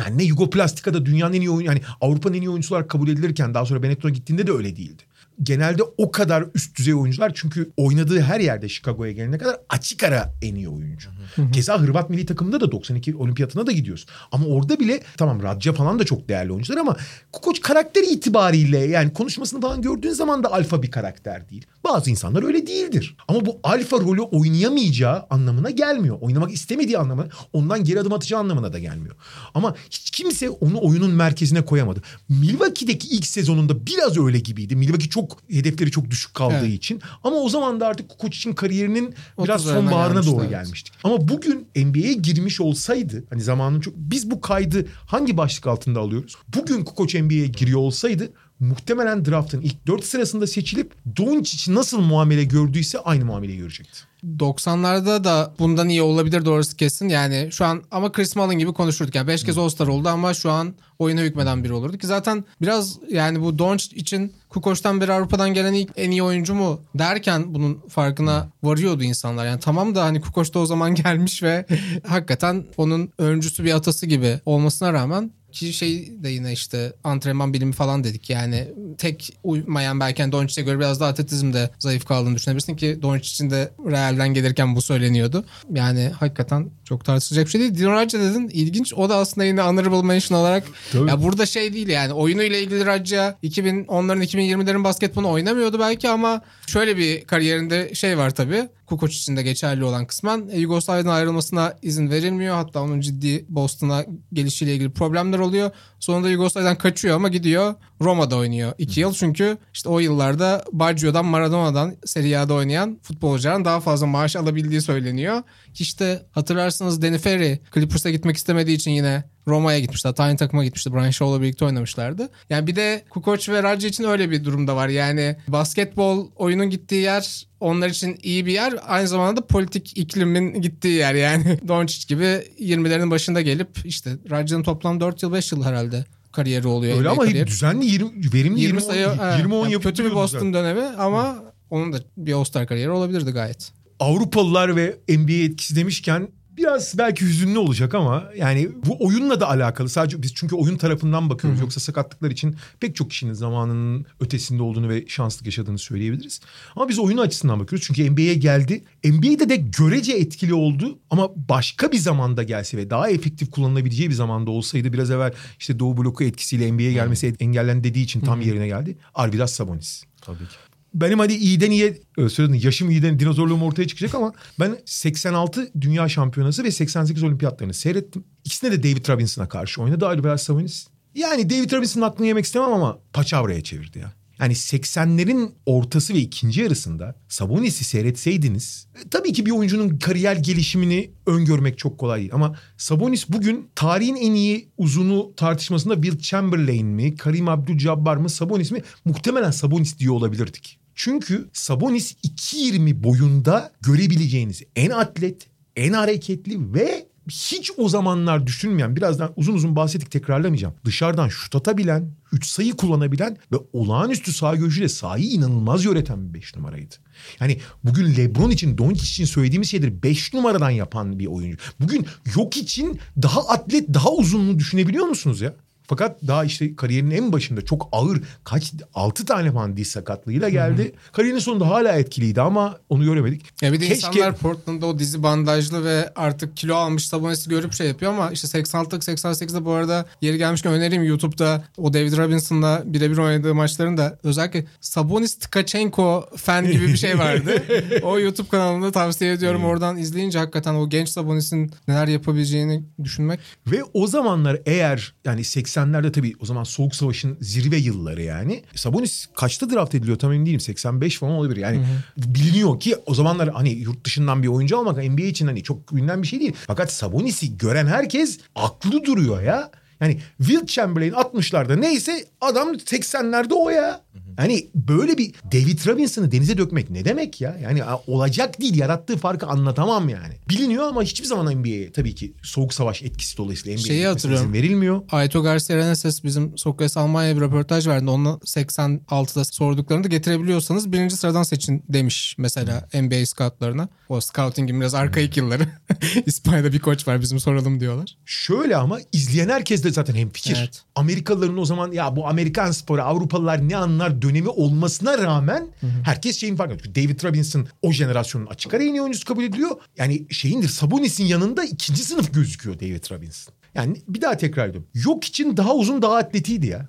Yani ne Yugoplastika'da dünyanın en iyi oyun yani Avrupa'nın en iyi oyuncusu olarak kabul edilirken daha sonra Benetton'a gittiğinde de öyle değildi genelde o kadar üst düzey oyuncular çünkü oynadığı her yerde Chicago'ya gelene kadar açık ara en iyi oyuncu. Keza Hırvat milli takımında da 92 olimpiyatına da gidiyoruz. Ama orada bile tamam Radja falan da çok değerli oyuncular ama Kukoc karakter itibariyle yani konuşmasını falan gördüğün zaman da alfa bir karakter değil. Bazı insanlar öyle değildir. Ama bu alfa rolü oynayamayacağı anlamına gelmiyor. Oynamak istemediği anlamına, ondan geri adım atacağı anlamına da gelmiyor. Ama hiç kimse onu oyunun merkezine koyamadı. Milwaukee'deki ilk sezonunda biraz öyle gibiydi. Milwaukee çok hedefleri çok düşük kaldığı Evet. için. Ama o zaman da artık Kukoc için kariyerinin biraz 30'larına sonbaharına doğru evet. gelmiştik. Ama bugün NBA'ye girmiş olsaydı hani zamanın çok biz bu kaydı hangi başlık altında alıyoruz? Bugün Kukoc NBA'ye giriyor olsaydı muhtemelen draftın ilk 4 sırasında seçilip Doncic nasıl muamele gördüyse aynı muameleyi görecekti. 90'larda da bundan iyi olabilir doğrusu kesin. Yani şu an ama Chris Mullin gibi konuşurduk. Yani 5 kez All-Star oldu ama şu an oyuna hükmeden biri olurdu ki zaten biraz yani bu Doncic için Kukoç'tan beri Avrupa'dan gelen ilk en iyi oyuncu mu derken bunun farkına varıyordu insanlar. Yani tamam da hani Kukoç da o zaman gelmiş ve hakikaten onun öncüsü bir atası gibi olmasına rağmen ki şey de yine işte antrenman bilimi falan dedik yani tek uymayan belki Doncic'e göre biraz da atletizmde zayıf kaldığını düşünebilirsin ki Doncic için de Real'den gelirken bu söyleniyordu. Yani hakikaten çok tartışılacak bir şey değil. Dino Radja dedin ilginç o da aslında yine honorable mention olarak Tabii. ya burada şey değil yani oyunuyla ilgili Radja 2010'ların 2020'lerin basketbolunu oynamıyordu belki ama şöyle bir kariyerinde şey var tabii. Kukoc için de geçerli olan kısmen e, Yugoslavya'dan ayrılmasına izin verilmiyor. Hatta onun ciddi Boston'a gelişiyle ilgili problemler oluyor. Sonunda Yugoslavya'dan kaçıyor ama gidiyor Roma'da oynuyor 2 yıl. Çünkü işte o yıllarda Baggio'dan Maradona'dan Serie A'da oynayan futbolcuların daha fazla maaş alabildiği söyleniyor. İşte hatırlarsınız Danny Ferry Clippers'a gitmek istemediği için yine Roma'ya gitmişti. Hatta aynı takıma gitmişti. Brian Shaw'la birlikte oynamışlardı. Yani bir de Kukoc ve Radja için öyle bir durumda var. Yani basketbol oyunun gittiği yer onlar için iyi bir yer. Aynı zamanda da politik iklimin gittiği yer. Yani Doncic gibi 20'lerin başında gelip işte Raja'nın toplam 4 yıl 5 yıl herhalde kariyeri oluyor. Öyle NBA ama kariyeri. düzenli 20, verimli 20 20, sayı 20, evet. 20 10 Yani kötü bir Boston zaten. dönemi ama onun da bir All-Star kariyeri olabilirdi gayet. Avrupalılar ve NBA etkisi demişken biraz belki hüzünlü olacak ama yani bu oyunla da alakalı. Sadece biz çünkü oyun tarafından bakıyoruz. Yoksa sakatlıklar için pek çok kişinin zamanının ötesinde olduğunu ve şanslık yaşadığını söyleyebiliriz. Ama biz oyunu açısından bakıyoruz. Çünkü NBA'ye geldi. NBA'de de görece etkili oldu ama başka bir zamanda gelse ve daha efektif kullanılabileceği bir zamanda olsaydı biraz evvel işte Doğu bloku etkisiyle NBA'ye gelmesi engellendi dediği için tam yerine geldi. Arvidas Sabonis. Tabii ki. Benim hadi iyiden iyiye öyle söyledin yaşım iyiden dinozorluğum ortaya çıkacak ama ben 86 Dünya Şampiyonası ve 88 Olimpiyatlarını seyrettim. İkisinde de David Robinson'a karşı oynadı Albert Sabonis. Yani David Robinson'ın aklını yemek istemem ama paçavraya çevirdi ya. Yani 80'lerin ortası ve ikinci yarısında Sabonis'i seyretseydiniz e, tabii ki bir oyuncunun kariyer gelişimini öngörmek çok kolay değil. Ama Sabonis bugün tarihin en iyi uzunu tartışmasında Will Chamberlain mi, Karim Abdul-Jabbar mı, Sabonis mi? Muhtemelen Sabonis diye olabilirdik. Çünkü Sabonis 2.20 boyunda görebileceğiniz en atlet, en hareketli ve hiç o zamanlar düşünmeyen birazdan uzun uzun bahsettik tekrarlamayacağım. Dışarıdan şut atabilen, 3 sayı kullanabilen ve olağanüstü sağ görüşüyle sahayı inanılmaz yöneten bir 5 numaraydı. Yani bugün LeBron için, Doncic için söylediğimiz şeyleri 5 numaradan yapan bir oyuncu. Bugün yok için daha atlet, daha uzunluğu düşünebiliyor musunuz ya? Fakat daha işte kariyerinin en başında çok ağır kaç 6 tane falan diz sakatlığıyla geldi. Hı-hı. Kariyerinin sonunda hala etkiliydi ama onu göremedik. Ya bir de Keşke... insanlar Portland'da o dizi bandajlı ve artık kilo almış Sabonis'i görüp şey yapıyor ama işte 86'lık 88'de bu arada yeri gelmişken önereyim YouTube'da o David Robinson'la birebir oynadığı maçlarında özellikle Sabonis Tkachenko fan gibi bir şey vardı. o YouTube kanalında tavsiye ediyorum. Oradan izleyince hakikaten o genç Sabonis'in neler yapabileceğini düşünmek. Ve o zamanlar eğer yani 80 80'lerde tabii o zaman Soğuk Savaş'ın zirve yılları yani. Sabonis kaçta draft ediliyor tam emin değilim. 85 falan olabilir. Yani hı hı. biliniyor ki o zamanlar hani yurt dışından bir oyuncu almak NBA için hani çok bilinen bir şey değil. Fakat Sabonis'i gören herkes aklı duruyor ya. Yani Will Chamberlain 60'larda neyse adam 80'lerde o ya. Yani böyle bir David Robinson'ı denize dökmek ne demek ya? Yani olacak değil yarattığı farkı anlatamam yani. Biliniyor ama hiçbir zaman NBA'ye tabii ki soğuk savaş etkisi dolayısıyla NBA'ye izin verilmiyor. Ayto Garcia Reneses bizim Sokrates Almanya'ya bir röportaj verdi. Onu 86'da sorduklarını da getirebiliyorsanız birinci sıradan seçin demiş mesela NBA scoutlarına. O scouting'in biraz arkaik yılları. İspanya'da bir koç var bizim soralım diyorlar. Şöyle ama izleyen herkes de zaten hem fikir. Evet. Amerikalıların o zaman ya bu Amerikan sporu Avrupalılar ne anlar dönemi olmasına rağmen hı hı. herkes şeyin farkında. David Robinson o jenerasyonun açık ara en iyi oyuncusu kabul ediliyor. Yani şeyindir Sabonis'in yanında ikinci sınıf gözüküyor David Robinson. Yani bir daha tekrar ediyorum. Yok için daha uzun daha atletiydi ya.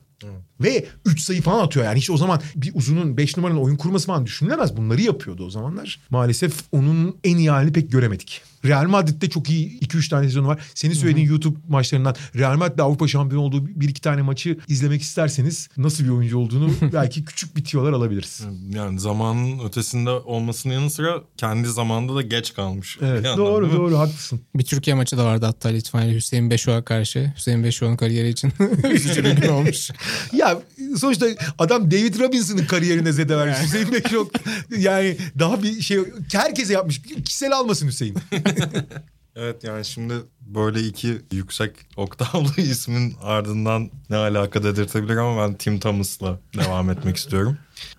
Ve 3 sayı falan atıyor yani. Hiç o zaman bir uzunun 5 numaranın oyun kurması falan düşünülemez. Bunları yapıyordu o zamanlar. Maalesef onun en iyi halini pek göremedik. Real Madrid'de çok iyi 2-3 tane sezonu var. Senin söylediğin Hı-hı. YouTube maçlarından Real Madrid'de Avrupa şampiyonu olduğu bir iki tane maçı izlemek isterseniz nasıl bir oyuncu olduğunu belki küçük bitiyorlar alabiliriz. Yani zamanın ötesinde olmasının yanı sıra kendi zamanda da geç kalmış. Evet yandan, doğru doğru haklısın. Bir Türkiye maçı da vardı hatta Litvanya Hüseyin Beşoğ'a karşı. Hüseyin Beşoğ'un kariyeri için üzücü bir gün olmuş. ya sonuçta adam David Robinson'ın kariyerine zede vermiş. Hüseyin Beşoğ yani daha bir şey herkese yapmış. Kişisel almasın Hüseyin. evet yani şimdi böyle iki yüksek oktavlı ismin ardından ne alaka dedirtebilir ama ben Tim Thomas'la devam etmek istiyorum.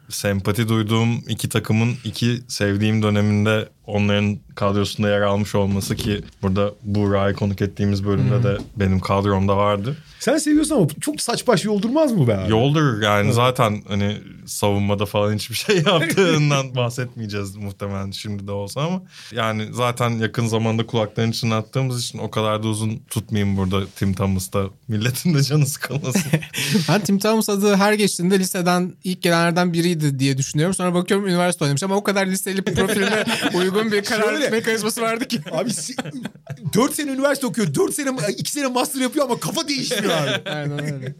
Sempati duyduğum iki takımın iki sevdiğim döneminde onların kadrosunda yer almış olması ki burada Buğra'yı konuk ettiğimiz bölümde hmm. de benim kadromda vardı. Sen seviyorsun ama çok saç baş yoldurmaz mı be abi? Yoldur yani evet. zaten hani savunmada falan hiçbir şey yaptığından bahsetmeyeceğiz muhtemelen şimdi de olsa ama yani zaten yakın zamanda kulakların için attığımız için o kadar da uzun tutmayayım burada Tim Thomas'ta. Milletin de canı sıkılmasın. ben Tim Thomas adı her geçtiğinde liseden ilk gelenlerden biriydi diye düşünüyorum. Sonra bakıyorum üniversite oynamış ama o kadar listeli profiline uygun bir karar Şöyle, mekanizması vardı ki. Abi 4 sene üniversite okuyor. 4 sene 2 sene master yapıyor ama kafa değişmiyor abi. Aynen öyle.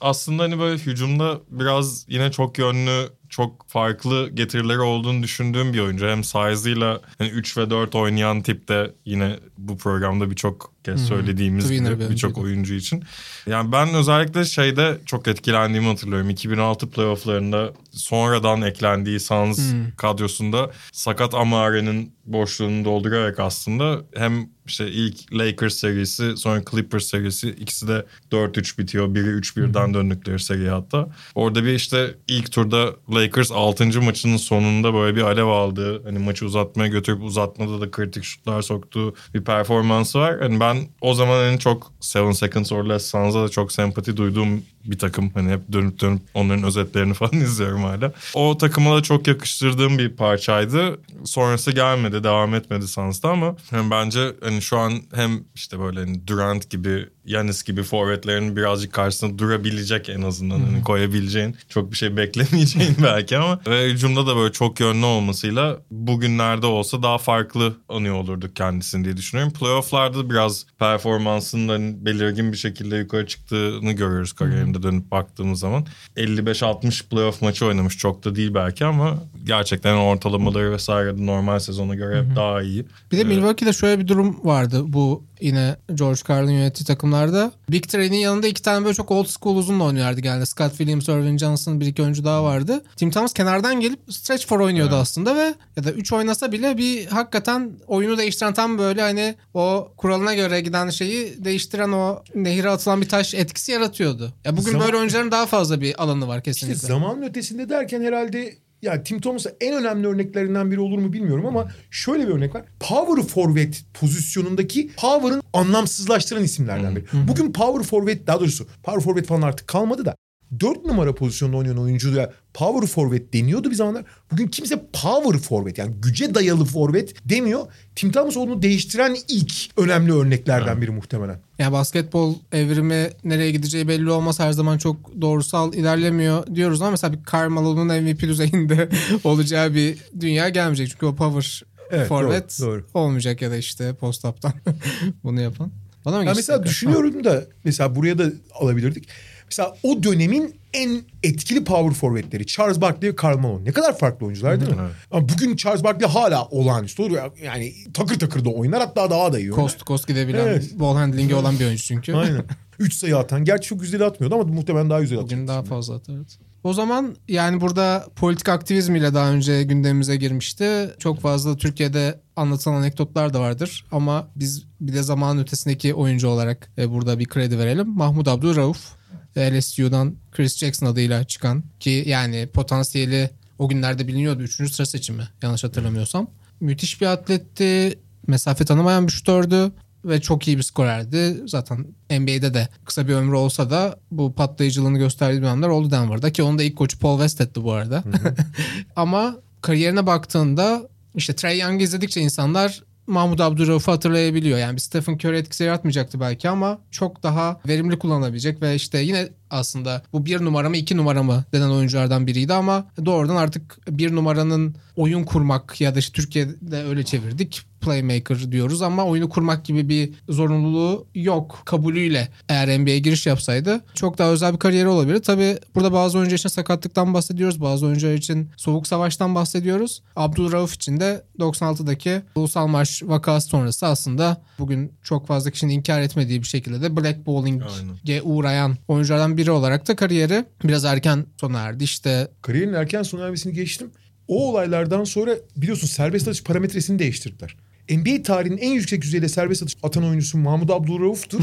Aslında hani böyle hücumda biraz yine çok yönlü çok farklı getirileri olduğunu düşündüğüm bir oyuncu. Hem size'ıyla hani 3 ve 4 oynayan tipte yine bu programda birçok kez söylediğimiz birçok oyuncu için. Yani ben özellikle şeyde çok etkilendiğimi hatırlıyorum. 2006 playofflarında sonradan eklendiği Suns hmm. kadrosunda sakat Amare'nin boşluğunu doldurarak aslında hem işte ilk Lakers serisi sonra Clippers serisi ikisi de 4-3 bitiyor. Biri 3-1'den döndükleri seri hatta. Orada bir işte ilk turda Lakers 6. maçının sonunda böyle bir alev aldı. Hani maçı uzatmaya götürüp uzatmada da kritik şutlar soktuğu bir performansı var. Hani ben o zaman en çok Seven Seconds or Less Suns'a da çok sempati duyduğum bir takım. Hani hep dönüp dönüp onların özetlerini falan izliyorum hala. O takıma da çok yakıştırdığım bir parçaydı. Sonrası gelmedi, devam etmedi Suns'ta ama yani bence hani şu an hem işte böyle hani Durant gibi Yanis gibi forvetlerin birazcık karşısında durabilecek en azından. Hani koyabileceğin çok bir şey beklemeyeceğin belki ama ve hücumda da böyle çok yönlü olmasıyla bugünlerde olsa daha farklı anıyor olurduk kendisini diye düşünüyorum. Playoff'larda biraz performansının belirgin bir şekilde yukarı çıktığını görüyoruz kariyerinde dönüp baktığımız zaman. 55-60 playoff maçı oynamış çok da değil belki ama gerçekten ortalamaları vesaire normal sezona göre hep daha iyi. Bir de Milwaukee'de şöyle bir durum vardı bu yine George Karl'ın yönettiği takımlarda. Big Three'nin yanında iki tane böyle çok old school uzunla oynuyorlardı genelde. Scott Williams, Irvin Johnson bir iki oyuncu daha vardı. Tim Thomas kenardan gelip stretch for oynuyordu aslında ve ya da 3 oynasa bile bir hakikaten oyunu değiştiren tam böyle hani o kuralına göre giden şeyi değiştiren o nehire atılan bir taş etkisi yaratıyordu. Ya bugün Zaman- böyle oyuncuların daha fazla bir alanı var İşte kesinlikle. zamanın ötesinde derken herhalde ya Tim Thomas'a en önemli örneklerinden biri olur mu bilmiyorum ama şöyle bir örnek var. Power forward pozisyonundaki power'ın anlamsızlaştıran isimlerden biri. Bugün power forward daha doğrusu power forward falan artık kalmadı da 4 numara pozisyonda oynayan oyuncuya power forward deniyordu bir zamanlar. Bugün kimse power forward yani güce dayalı forward demiyor. Tim Thomas onu değiştiren ilk önemli örneklerden biri muhtemelen. Ya basketbol evrimi nereye gideceği belli olmaz her zaman çok doğrusal ilerlemiyor diyoruz ama mesela bir Carmelo'nun MVP düzeyinde olacağı bir dünya gelmeyecek. Çünkü o power Evet, forvet doğru, doğru. olmayacak ya da işte post-up'tan bunu yapan. Bana mı Ya mesela tekrar? düşünüyorum da mesela buraya da alabilirdik. Mesela o dönemin en etkili power forwardleri Charles Barkley ve Karl Malone. Ne kadar farklı oyuncular değil mi? Ama bugün Charles Barkley hala olağanüstü olur. Yani takır takır da oynar hatta daha da iyi oynar. Coast to coast gidebilen, Evet. ball handling'i olan bir oyuncu çünkü. Aynen. 3 sayı atan. Gerçi çok güzel atmıyordu ama muhtemelen daha güzel atıyor. Bugün daha fazla atar. evet. O zaman yani burada politik aktivizmiyle daha önce gündemimize girmişti. Çok fazla Türkiye'de anlatılan anekdotlar da vardır. Ama biz bir de zamanın ötesindeki oyuncu olarak e, burada bir kredi verelim. Mahmut Abdurrauf LSU'dan Chris Jackson adıyla çıkan ki yani potansiyeli o günlerde biliniyordu. Üçüncü sıra seçimi yanlış hatırlamıyorsam. Müthiş bir atletti. Mesafe tanımayan bir şutördü ve çok iyi bir skorerdi. Zaten NBA'de de kısa bir ömrü olsa da bu patlayıcılığını gösterdiği dönemler oldu Denver'da ki onun da ilk koçu Paul Westhead'ti bu arada. Ama kariyerine baktığında işte Trey Young izledikçe insanlar Mahmut Abdurrauf'u hatırlayabiliyor. Yani bir Stephen Curry etkisi yaratmayacaktı belki ama çok daha verimli kullanabilecek ve işte yine aslında bu bir numara mı iki numara mı denen oyunculardan biriydi ama doğrudan artık bir numaranın oyun kurmak ya da işte Türkiye'de öyle çevirdik playmaker diyoruz ama oyunu kurmak gibi bir zorunluluğu yok kabulüyle eğer NBA'ye giriş yapsaydı çok daha özel bir kariyeri olabilir. Tabi burada bazı oyuncular için sakatlıktan bahsediyoruz. Bazı oyuncular için soğuk savaştan bahsediyoruz. Abdülrauf için de 96'daki Ulusal Marş vakası sonrası aslında bugün çok fazla kişinin inkar etmediği bir şekilde de blackballing'e uğrayan oyunculardan biri olarak da kariyeri biraz erken sona erdi. İşte Kariyerin erken sona ermesini geçtim. O olaylardan sonra biliyorsun serbest atış parametresini değiştirdiler. NBA tarihinin en yüksek düzeyde serbest atış atan oyuncusu Mahmut Abdülrauf'tu.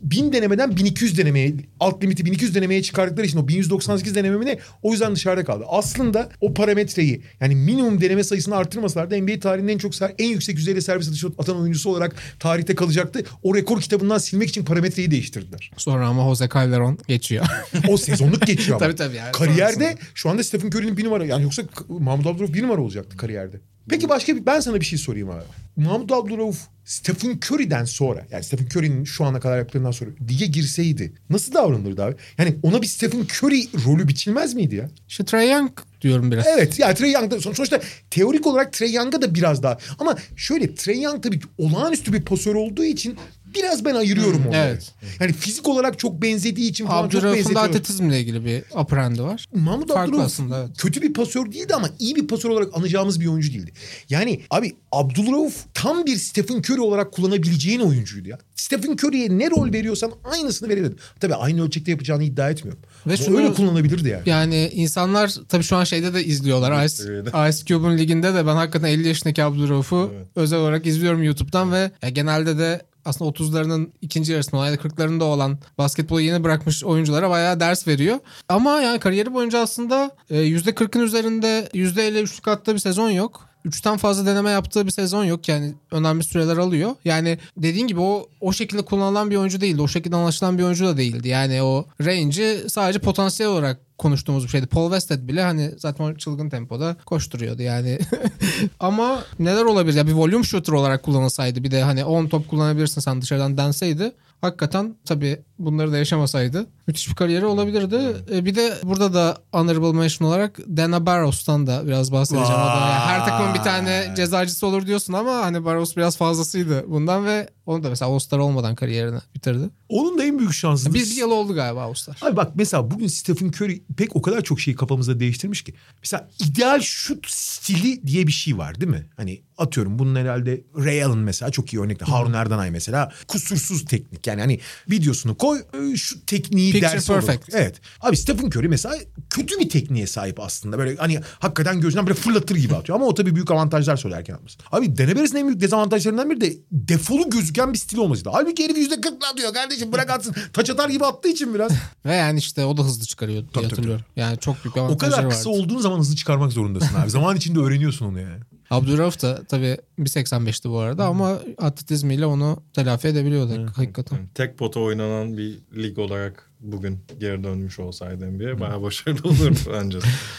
1000 denemeden 1200 denemeye, alt limiti 1200 denemeye çıkardıkları için o 1198 deneme mi ne o yüzden dışarıda kaldı. Aslında o parametreyi yani minimum deneme sayısını artırmasalardı NBA tarihinin en çok en yüksek düzeyde serbest atış atan oyuncusu olarak tarihte kalacaktı. O rekor kitabından silmek için parametreyi değiştirdiler. sonra ama Jose Calderon geçiyor. O sezonluk geçiyor ama. Tabii tabii yani. Kariyerde Sonrasında. şu anda Stephen Curry'nin bir numara yani yoksa Mahmut Abdurrauf bir numara olacaktı kariyerde. Peki başka bir ben sana bir şey sorayım abi. Mahmut Abdurrauf Stephen Curry'den sonra yani Stephen Curry'nin şu ana kadar yaptığından sonra lige girseydi nasıl davranırdı abi? Yani ona bir Stephen Curry rolü biçilmez miydi ya? İşte Trae Young diyorum biraz. Evet yani Trey Young'da son- sonuçta teorik olarak Trey Young'a da biraz daha ama şöyle Trey Young tabii olağanüstü bir pasör olduğu için biraz ben ayırıyorum onları. evet. Yani fizik olarak çok benzediği için falan çok benzetiyorum. atletizmle ilgili bir upper hand'i var. Mahmut Farklı Abdülrauf aslında, evet. kötü bir pasör değildi ama iyi bir pasör olarak anacağımız bir oyuncu değildi. Yani abi Abdülrauf tam bir Stephen Curry olarak kullanabileceğin oyuncuydu ya. Stephen Curry'e ne rol veriyorsan aynısını verebilirdi. Tabii aynı ölçekte yapacağını iddia etmiyorum. Ve şunu- öyle kullanabilirdi yani. Yani insanlar tabii şu an şeyde de izliyorlar. Ice, Ice Cube'un liginde de ben hakikaten 50 yaşındaki Abdülrauf'u özel olarak izliyorum YouTube'dan ve ya genelde de aslında 30'larının ikinci yarısında ya da 40'larında olan basketbolu yeni bırakmış oyunculara bayağı ders veriyor. Ama yani kariyeri boyunca aslında e, %40'ın üzerinde %53'lük attığı bir sezon yok. Üçten fazla deneme yaptığı bir sezon yok yani önemli süreler alıyor. Yani dediğin gibi o o şekilde kullanılan bir oyuncu değildi. O şekilde anlaşılan bir oyuncu da değildi. Yani o range'i sadece potansiyel olarak konuştuğumuz bir şeydi. Paul Westhead bile hani zaten çılgın tempoda koşturuyordu yani. Ama neler olabilir ya bir volume shooter olarak kullanılsaydı bir de hani 10 top kullanabilirsin sen dışarıdan denseydi hakikaten tabii bunları da yaşamasaydı müthiş bir kariyeri olabilirdi. E, bir de burada da honorable mention olarak Dana Barros'tan da biraz bahsedeceğim. O da yani her takımın bir tane cezacısı olur diyorsun ama hani Barros biraz fazlasıydı bundan ve onu da mesela All-Star olmadan kariyerini bitirdi. Onun da en büyük şansı. Bir, bir yıl oldu galiba All-Star. Abi bak mesela bugün Stephen Curry pek o kadar çok şeyi kafamızda değiştirmiş ki. Mesela ideal şut stili diye bir şey var değil mi? Hani atıyorum bunun herhalde Ray Allen mesela çok iyi örnekte. Harun Erdanay mesela kusursuz teknik. Yani hani videosunu koy e, şu tekniği Picture dersi olur. perfect. Evet. Abi Stephen Curry mesela kötü bir tekniğe sahip aslında. Böyle hani hakikaten gözünden böyle fırlatır gibi atıyor. Ama o tabii büyük avantajlar söylerken yapmış. Abi Deneberes'in en büyük dezavantajlarından biri de defolu gözüken bir stil olmasıydı. Halbuki herif yüzde kırkla atıyor kardeşim bırak atsın. Taç atar gibi attığı için biraz. Ve yani işte o da hızlı çıkarıyordu diye Tabii, tabii, hatırlıyorum. Yani çok büyük bir O avantajları kadar vardı. kısa olduğun zaman hızlı çıkarmak zorundasın abi. Zaman içinde öğreniyorsun onu yani. Abdurrauf da tabii 1.85'ti bu arada ama atletizmiyle onu telafi edebiliyordu hakikaten. Yani tek pota oynanan bir lig olarak bugün geri dönmüş olsaydı NBA bayağı başarılı olurdu bence.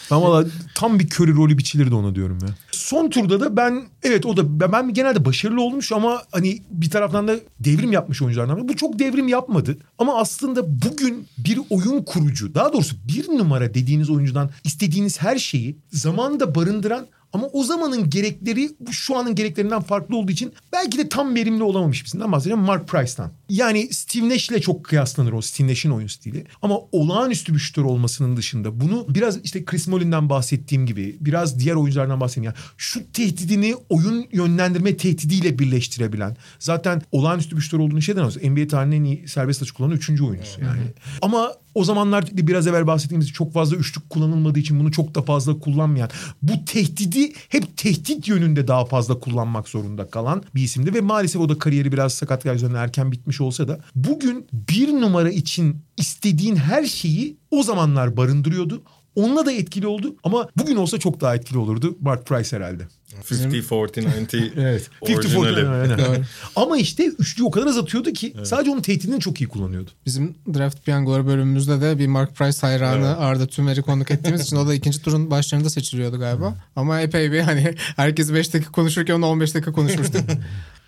Ama valla tam bir Curry rolü biçilirdi ona diyorum ya. Son turda da ben evet o da ben, ben genelde başarılı olmuş ama hani bir taraftan da devrim yapmış oyunculardan. biri. Bu çok devrim yapmadı ama aslında bugün bir oyun kurucu daha doğrusu bir numara dediğiniz oyuncudan istediğiniz her şeyi zamanında barındıran ama o zamanın gerekleri şu anın gereklerinden farklı olduğu için belki de tam verimli olamamış birisinden bahsedeceğim Mark Price'tan. Yani Steve Nash ile çok kıyaslanır o Steve Nash'in oyun stili. Ama olağanüstü bir şutör olmasının dışında bunu biraz işte Chris Mullin'den bahsettiğim gibi biraz diğer oyunculardan bahsedeyim. Yani şut tehdidini oyun yönlendirme tehdidiyle birleştirebilen zaten olağanüstü bir şutör olduğunu şeyden alıyoruz. NBA tarihinin en iyi serbest açı kullanan üçüncü oyuncusu yani. Ama o zamanlar biraz evvel bahsettiğimiz çok fazla üçlük kullanılmadığı için bunu çok da fazla kullanmayan bu tehdidi hep tehdit yönünde daha fazla kullanmak zorunda kalan bir isimdi ve maalesef o da kariyeri biraz sakatlıklar yüzünden erken bitmiş olsa da bugün bir numara için istediğin her şeyi o zamanlar barındırıyordu. Onunla da etkili oldu ama bugün olsa çok daha etkili olurdu Mark Price herhalde. 50-40-90 Evet. 50 orijinali. aynen. Ama işte üçlüyü o kadar az atıyordu ki sadece onun tehdidini çok iyi kullanıyordu. Bizim draft piyangoları bölümümüzde de bir Mark Price hayranı Arda Tümer'i konuk ettiğimiz için o da ikinci turun başlarında seçiliyordu galiba. Ama epey bir hani herkes 5 dakika konuşurken onu 15 dakika konuşmuştuk.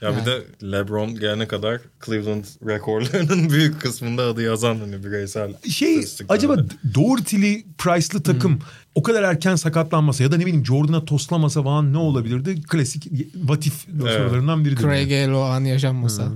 Ya bir de LeBron gelene kadar Cleveland rekorlarının büyük kısmında adı yazan hani bireysel Şey acaba Doherty'li Price'lı takım o kadar erken sakatlanmasa ya da ne bileyim Jordan'a toslamasa falan ne olabilirdi? Klasik vatif sorularından biridir. Craig yani. O an yaşanmasa.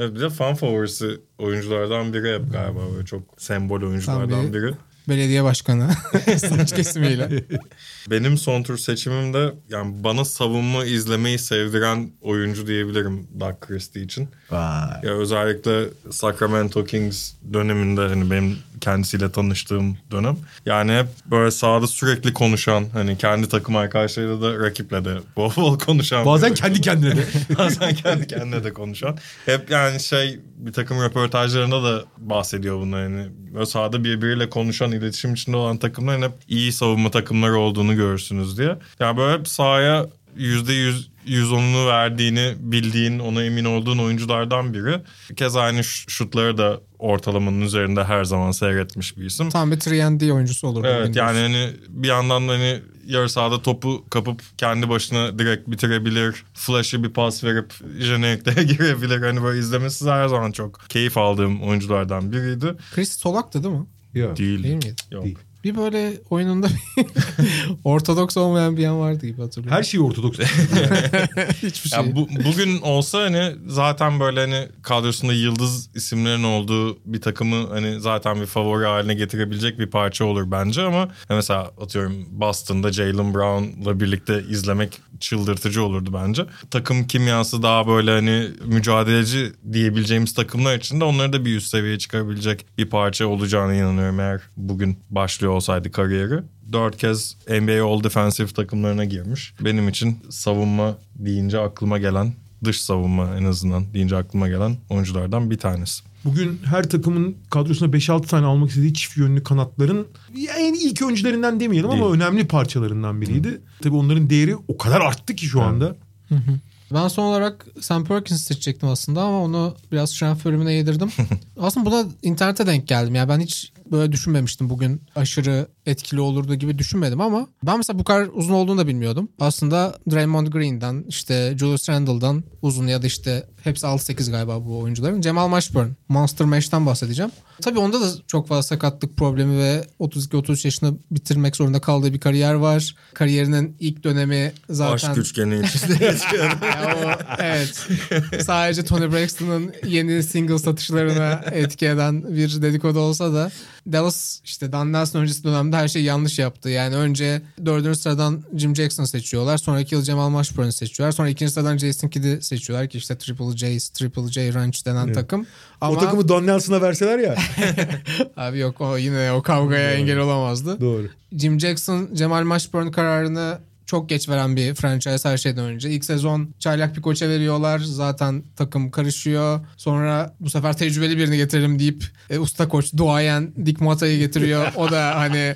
Evet, bir de fan favorisi oyunculardan biri hep galiba böyle çok sembol oyunculardan Tabii. biri. Belediye başkanı. Saç kesimiyle. Benim son tur seçimimde yani bana savunma izlemeyi sevdiren oyuncu diyebilirim Doug Christie için. Vay. Ya özellikle Sacramento Kings döneminde hani benim kendisiyle tanıştığım dönem. Yani hep böyle sahada sürekli konuşan hani kendi takım arkadaşlarıyla da rakiple de bol bol konuşan. Bazen kendi kendine de. Bazen kendi kendine de konuşan. Hep yani şey bir takım röportajlarında da bahsediyor bunu yani. Böyle sahada birbiriyle konuşan, iletişim içinde olan takımların hep iyi savunma takımları olduğunu görürsünüz diye. Yani böyle hep sahaya yüzde yüz %110'unu verdiğini bildiğin, ona emin olduğun oyunculardan biri. Bir kez aynı şutları da ortalamanın üzerinde her zaman seyretmiş bir isim. Tam bir 3D oyuncusu olur. Evet yani hani bir yandan da hani yarı sahada topu kapıp kendi başına direkt bitirebilir. Flash'ı bir pas verip jeneriklere girebilir. Hani böyle izlemesi her zaman çok keyif aldığım oyunculardan biriydi. Chris Solak'tı değil mi? Yok. Değil. Değil miydi? Yok. Değil. Bir böyle oyununda ortodoks olmayan bir yan vardı gibi hatırlıyorum. Her şey ortodoks. Hiçbir şey. Ya bu, bugün olsa hani zaten böyle hani kadrosunda yıldız isimlerin olduğu bir takımı hani zaten bir favori haline getirebilecek bir parça olur bence ama mesela atıyorum Boston'da Jalen Brown'la birlikte izlemek çıldırtıcı olurdu bence. Takım kimyası daha böyle hani mücadeleci diyebileceğimiz takımlar için de onları da bir üst seviyeye çıkarabilecek bir parça olacağına inanıyorum eğer bugün başlıyor olsaydı kariyeri. Dört kez NBA All Defensive takımlarına girmiş. Benim için savunma deyince aklıma gelen dış savunma en azından deyince aklıma gelen oyunculardan bir tanesi. Bugün her takımın kadrosuna 5-6 tane almak istediği çift yönlü kanatların en ilk öncülerinden demeyelim ama Değil. önemli parçalarından biriydi. Tabii onların değeri o kadar arttı ki şu anda. Ben son olarak Sam Perkins seçecektim aslında ama onu biraz şans bölümüne yedirdim. aslında buna internete denk geldim. Yani ben hiç böyle düşünmemiştim bugün aşırı etkili olurdu gibi düşünmedim ama ben mesela bu kadar uzun olduğunu da bilmiyordum. Aslında Draymond Green'den işte Julius Randle'dan uzun ya da işte hepsi 6-8 galiba bu oyuncuların. Cemal Mashburn, Monster Mash'ten bahsedeceğim. Tabii onda da çok fazla sakatlık problemi ve 32-33 yaşını bitirmek zorunda kaldığı bir kariyer var. Kariyerinin ilk dönemi zaten... Aşk üçgeni içinde geçiyor. O, evet. Sadece Tony Braxton'ın yeni single satışlarına etki eden bir dedikodu olsa da Dallas işte Dan Nelson öncesi dönemde her şeyi yanlış yaptı. Yani önce dördüncü sıradan Jim Jackson seçiyorlar. Sonraki yıl Cemal Mashburn'u seçiyorlar. Sonra ikinci sıradan Jason Kidd'i seçiyorlar ki işte Triple J, Triple J Ranch denen takım. Ama O takımı Don Nelson'a verseler ya. abi yok o yine o kavgaya engel olamazdı. Doğru. Jim Jackson Cemal Mashburn kararını çok geç veren bir franchise her şeyden önce. İlk sezon çaylak bir koça veriyorlar. Zaten takım karışıyor. Sonra bu sefer tecrübeli birini getirelim deyip e, usta koç duayen Dick Mata'yı getiriyor. O da hani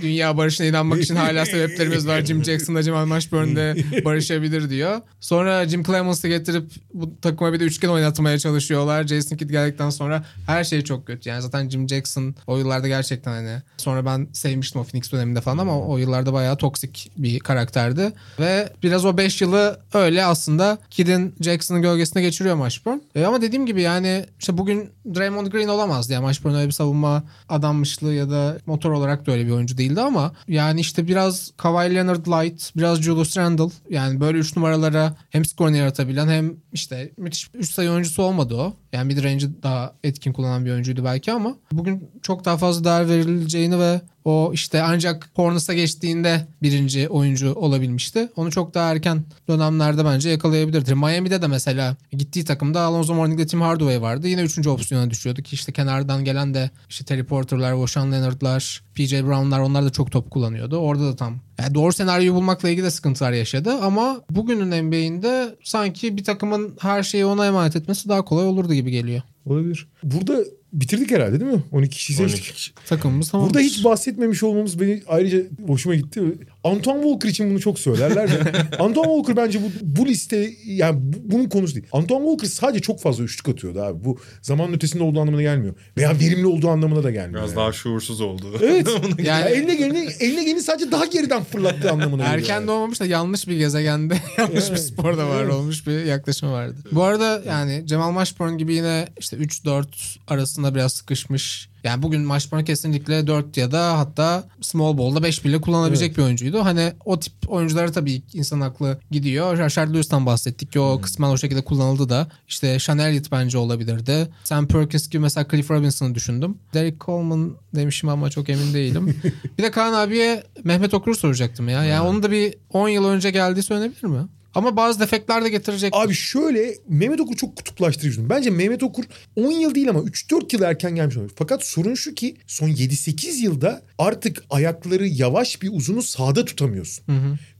dünya barışına inanmak için hala sebeplerimiz var. Jim Jackson'la Cemal Mashburn'de barışabilir diyor. Sonra Jim Clemens'ı getirip bu takıma bir de üçgen oynatmaya çalışıyorlar. Jason Kidd geldikten sonra her şey çok kötü. Yani zaten Jim Jackson o yıllarda gerçekten hani sonra ben sevmiştim o Phoenix döneminde falan ama o yıllarda bayağı toksik bir karakterdi. Ve biraz o 5 yılı öyle aslında Kidd'in Jackson'ın gölgesine geçiriyor Mashburn. E ama dediğim gibi yani işte bugün Draymond Green olamazdı. Yani Mashburn öyle bir savunma adammışlığı ya da motor olarak da öyle bir oyuncu değildi ama yani işte biraz Kawhi Leonard light, biraz Julius Randle yani böyle 3 numaralara hem skorunu yaratabilen hem işte müthiş 3 sayı oyuncusu olmadı o. Yani mid range'i daha etkin kullanan bir oyuncuydu belki ama bugün çok daha fazla değer verileceğini ve o işte ancak Hornets'a geçtiğinde birinci oyuncu olabilmişti. Onu çok daha erken dönemlerde bence yakalayabilirdi. Miami'de de mesela gittiği takımda Alonzo Mourning'de Tim Hardaway vardı. Yine üçüncü opsiyona düşüyordu ki işte kenardan gelen de işte Terry Porter'lar, Washon Leonard'lar, PJ Brown'lar onlar da çok top kullanıyordu. Orada da tam yani doğru senaryoyu bulmakla ilgili de sıkıntılar yaşadı ama bugünün NBA'inde sanki bir takımın her şeyi ona emanet etmesi daha kolay olurdu gibi geliyor. Olabilir. Burada bitirdik herhalde değil mi? 12 kişi seçtik. 12 kişi. Takımımız tamam. Burada hiç bahsetmemiş olmamız beni ayrıca hoşuma gitti. Antoine Walker için bunu çok söylerler de. Antoine Walker bence bu, bu liste yani bu- bunun konusu değil. Antoine Walker sadece çok fazla üçlük atıyordu abi. Bu zamanın ötesinde olduğu anlamına gelmiyor. Veya verimli olduğu anlamına da gelmiyor. Biraz yani. daha şuursuz oldu. Evet. Yani- yani eline geleni, eline geleni sadece daha geriden fırlattığı anlamına geliyor. Erken yani. doğmamış da yanlış bir gezegende yanlış bir sporda var olmuş bir yaklaşım vardı. Bu arada yani Cemal Mashburn gibi yine işte 3-4 arasında biraz sıkışmış. Yani bugün Mashburn kesinlikle 4 ya da hatta small ball'da 5 bile kullanabilecek bir oyuncuydu. Hani o tip oyunculara tabii insan aklı gidiyor. Rashard Lewis'tan bahsettik ki o kısmen o şekilde kullanıldı da. İşte Sean Elliott bence olabilirdi. Sam Perkins gibi mesela Cliff Robinson'ı düşündüm. Derek Coleman demişim ama çok emin değilim. bir de Kaan abiye Mehmet Okur'u soracaktım ya. Yani onun da bir 10 yıl önce geldiği söylenebilir mi? Ama bazı defektler de getirecek. Abi şöyle Mehmet Okur çok kutuplaştırıcı. Bence Mehmet Okur 10 yıl değil ama 3-4 yıl erken gelmiş olabilir. Fakat sorun şu ki son 7-8 yılda artık ayakları yavaş bir uzunu sağda tutamıyorsun.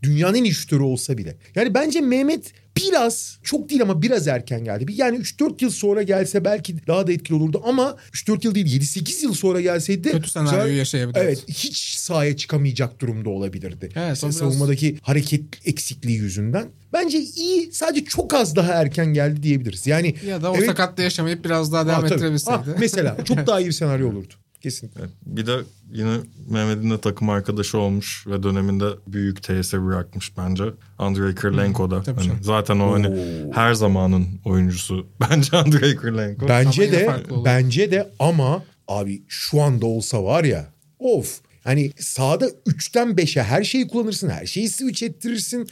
Dünyanın en iyi olsa bile. Yani bence Mehmet biraz çok değil ama biraz erken geldi. Yani 3-4 yıl sonra gelse belki daha da etkili olurdu ama 3-4 yıl değil 7-8 yıl sonra gelseydi de Kötü senaryoyu yaşayabiliriz. Evet hiç sahaya çıkamayacak durumda olabilirdi. Evet, biraz- savunmadaki hareket eksikliği yüzünden. Bence iyi sadece çok az daha erken geldi diyebiliriz. Yani Ya da o evet- sakatlığı yaşamayıp biraz daha devam Ha, ettirebilseydi. Ha, mesela çok daha iyi bir senaryo olurdu. Kesinlikle. Bir de yine Mehmet'in de takım arkadaşı olmuş ve döneminde büyük tesir bırakmış bence. Andrei Kirilenko da. Hani canım. zaten o hani her zamanın oyuncusu. Bence Andrei Kirilenko. Bence yine de bence de ama abi şu anda olsa var ya of Hani sağda 3'ten 5'e her şeyi kullanırsın. Her şeyi switch ettirirsin.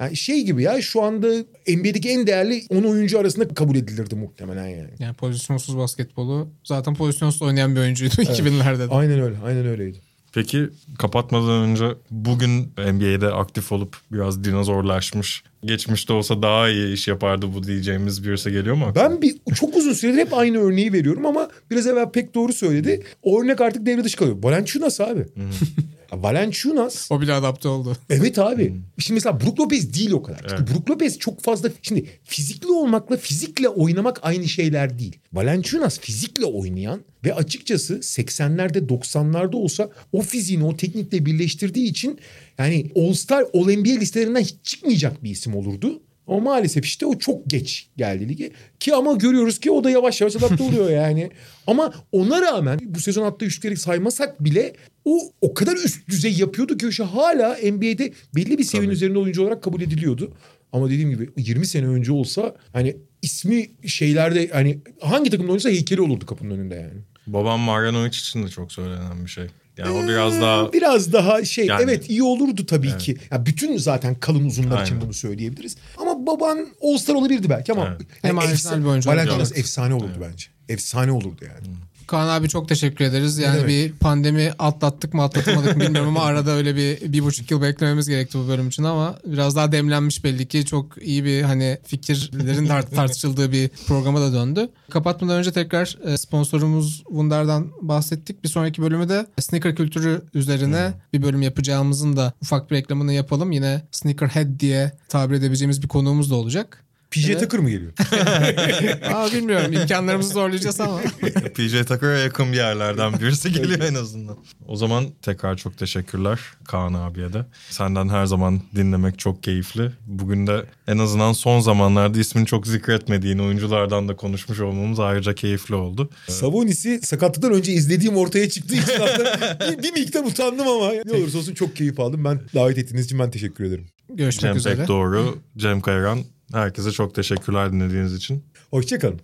Yani şey gibi ya şu anda NBA'deki en değerli 10 oyuncu arasında kabul edilirdi muhtemelen yani. Yani pozisyonsuz basketbolu zaten pozisyonsuz oynayan bir oyuncuydu 2000'lerde de. Aynen öyle. Aynen öyleydi. Peki kapatmadan önce bugün NBA'de aktif olup biraz dinozorlaşmış. Geçmişte olsa daha iyi iş yapardı bu diyeceğimiz birisi geliyor mu? Ben bir çok uzun süredir hep aynı örneği veriyorum ama biraz evvel pek doğru söyledi. O örnek artık devre dışı kalıyor. Valanciunas abi. Ya Valanciunas O bile adapte oldu. Evet abi. Şimdi mesela Brook Lopez değil o kadar. Çünkü Brook Lopez çok fazla... Şimdi fizikli olmakla fizikle oynamak aynı şeyler değil. Valanciunas fizikle oynayan ve açıkçası 80'lerde 90'larda olsa o fiziğini o teknikle birleştirdiği için yani All-Star All-NBA listelerinden hiç çıkmayacak bir isim olurdu. Ama maalesef işte o çok geç geldi lige. Ki ama görüyoruz ki o da yavaş yavaş adapte oluyor yani. Ama ona rağmen bu sezon attığı üçlükleri saymasak bile o o kadar üst düzey yapıyordu ki şey hala NBA'de belli bir seviyenin üzerinde oyuncu olarak kabul ediliyordu. Ama dediğim gibi 20 sene önce olsa hani ismi şeylerde hani hangi takımda oynasa heykeli olurdu kapının önünde yani. Babam Marjanovic için de çok söylenen bir şey. Yani o biraz daha biraz daha şey Yani- evet iyi olurdu tabii ki. Ya bütün zaten kalın uzunlar için Aynen. bunu söyleyebiliriz. Ama baban All-Star olabilirdi belki ama Evet. Hem marjinal bir oyuncu. Valentinos Evet. efsane olurdu bence. Efsane olurdu yani. Kaan abi çok teşekkür ederiz. Yani bir pandemi atlattık mı atlatamadık mı bilmiyorum ama arada öyle bir bir buçuk yıl beklememiz gerekti bu bölüm için ama biraz daha demlenmiş belli ki çok iyi bir hani fikirlerin tart- tartışıldığı bir programa da döndü. Kapatmadan önce tekrar e, sponsorumuz Wunder'dan bahsettik. Bir sonraki bölümü de sneaker kültürü üzerine bir bölüm yapacağımızın da ufak bir reklamını yapalım. Yine sneakerhead diye tabir edebileceğimiz bir konuğumuz da olacak. PJ Evet. Tucker mı geliyor? Aa bilmiyorum imkanlarımızı zorlayacağız ama. PJ Tucker'a yakın bir yerlerden birisi geliyor en azından. O zaman tekrar çok teşekkürler Kaan abiye de. Senden her zaman dinlemek çok keyifli. Bugün de en azından son zamanlarda ismini çok zikretmediğin oyunculardan da konuşmuş olmamız ayrıca keyifli oldu. Savonis'i sakatlıktan önce izlediğim ortaya çıktığı için bir, bir miktar utandım ama ne olursa olsun çok keyif aldım. Ben davet ettiğiniz için ben teşekkür ederim. Görüşmek Cem üzere. Pek Doğru, Cem Kayran. Herkese çok teşekkürler dinlediğiniz için. Hoşçakalın.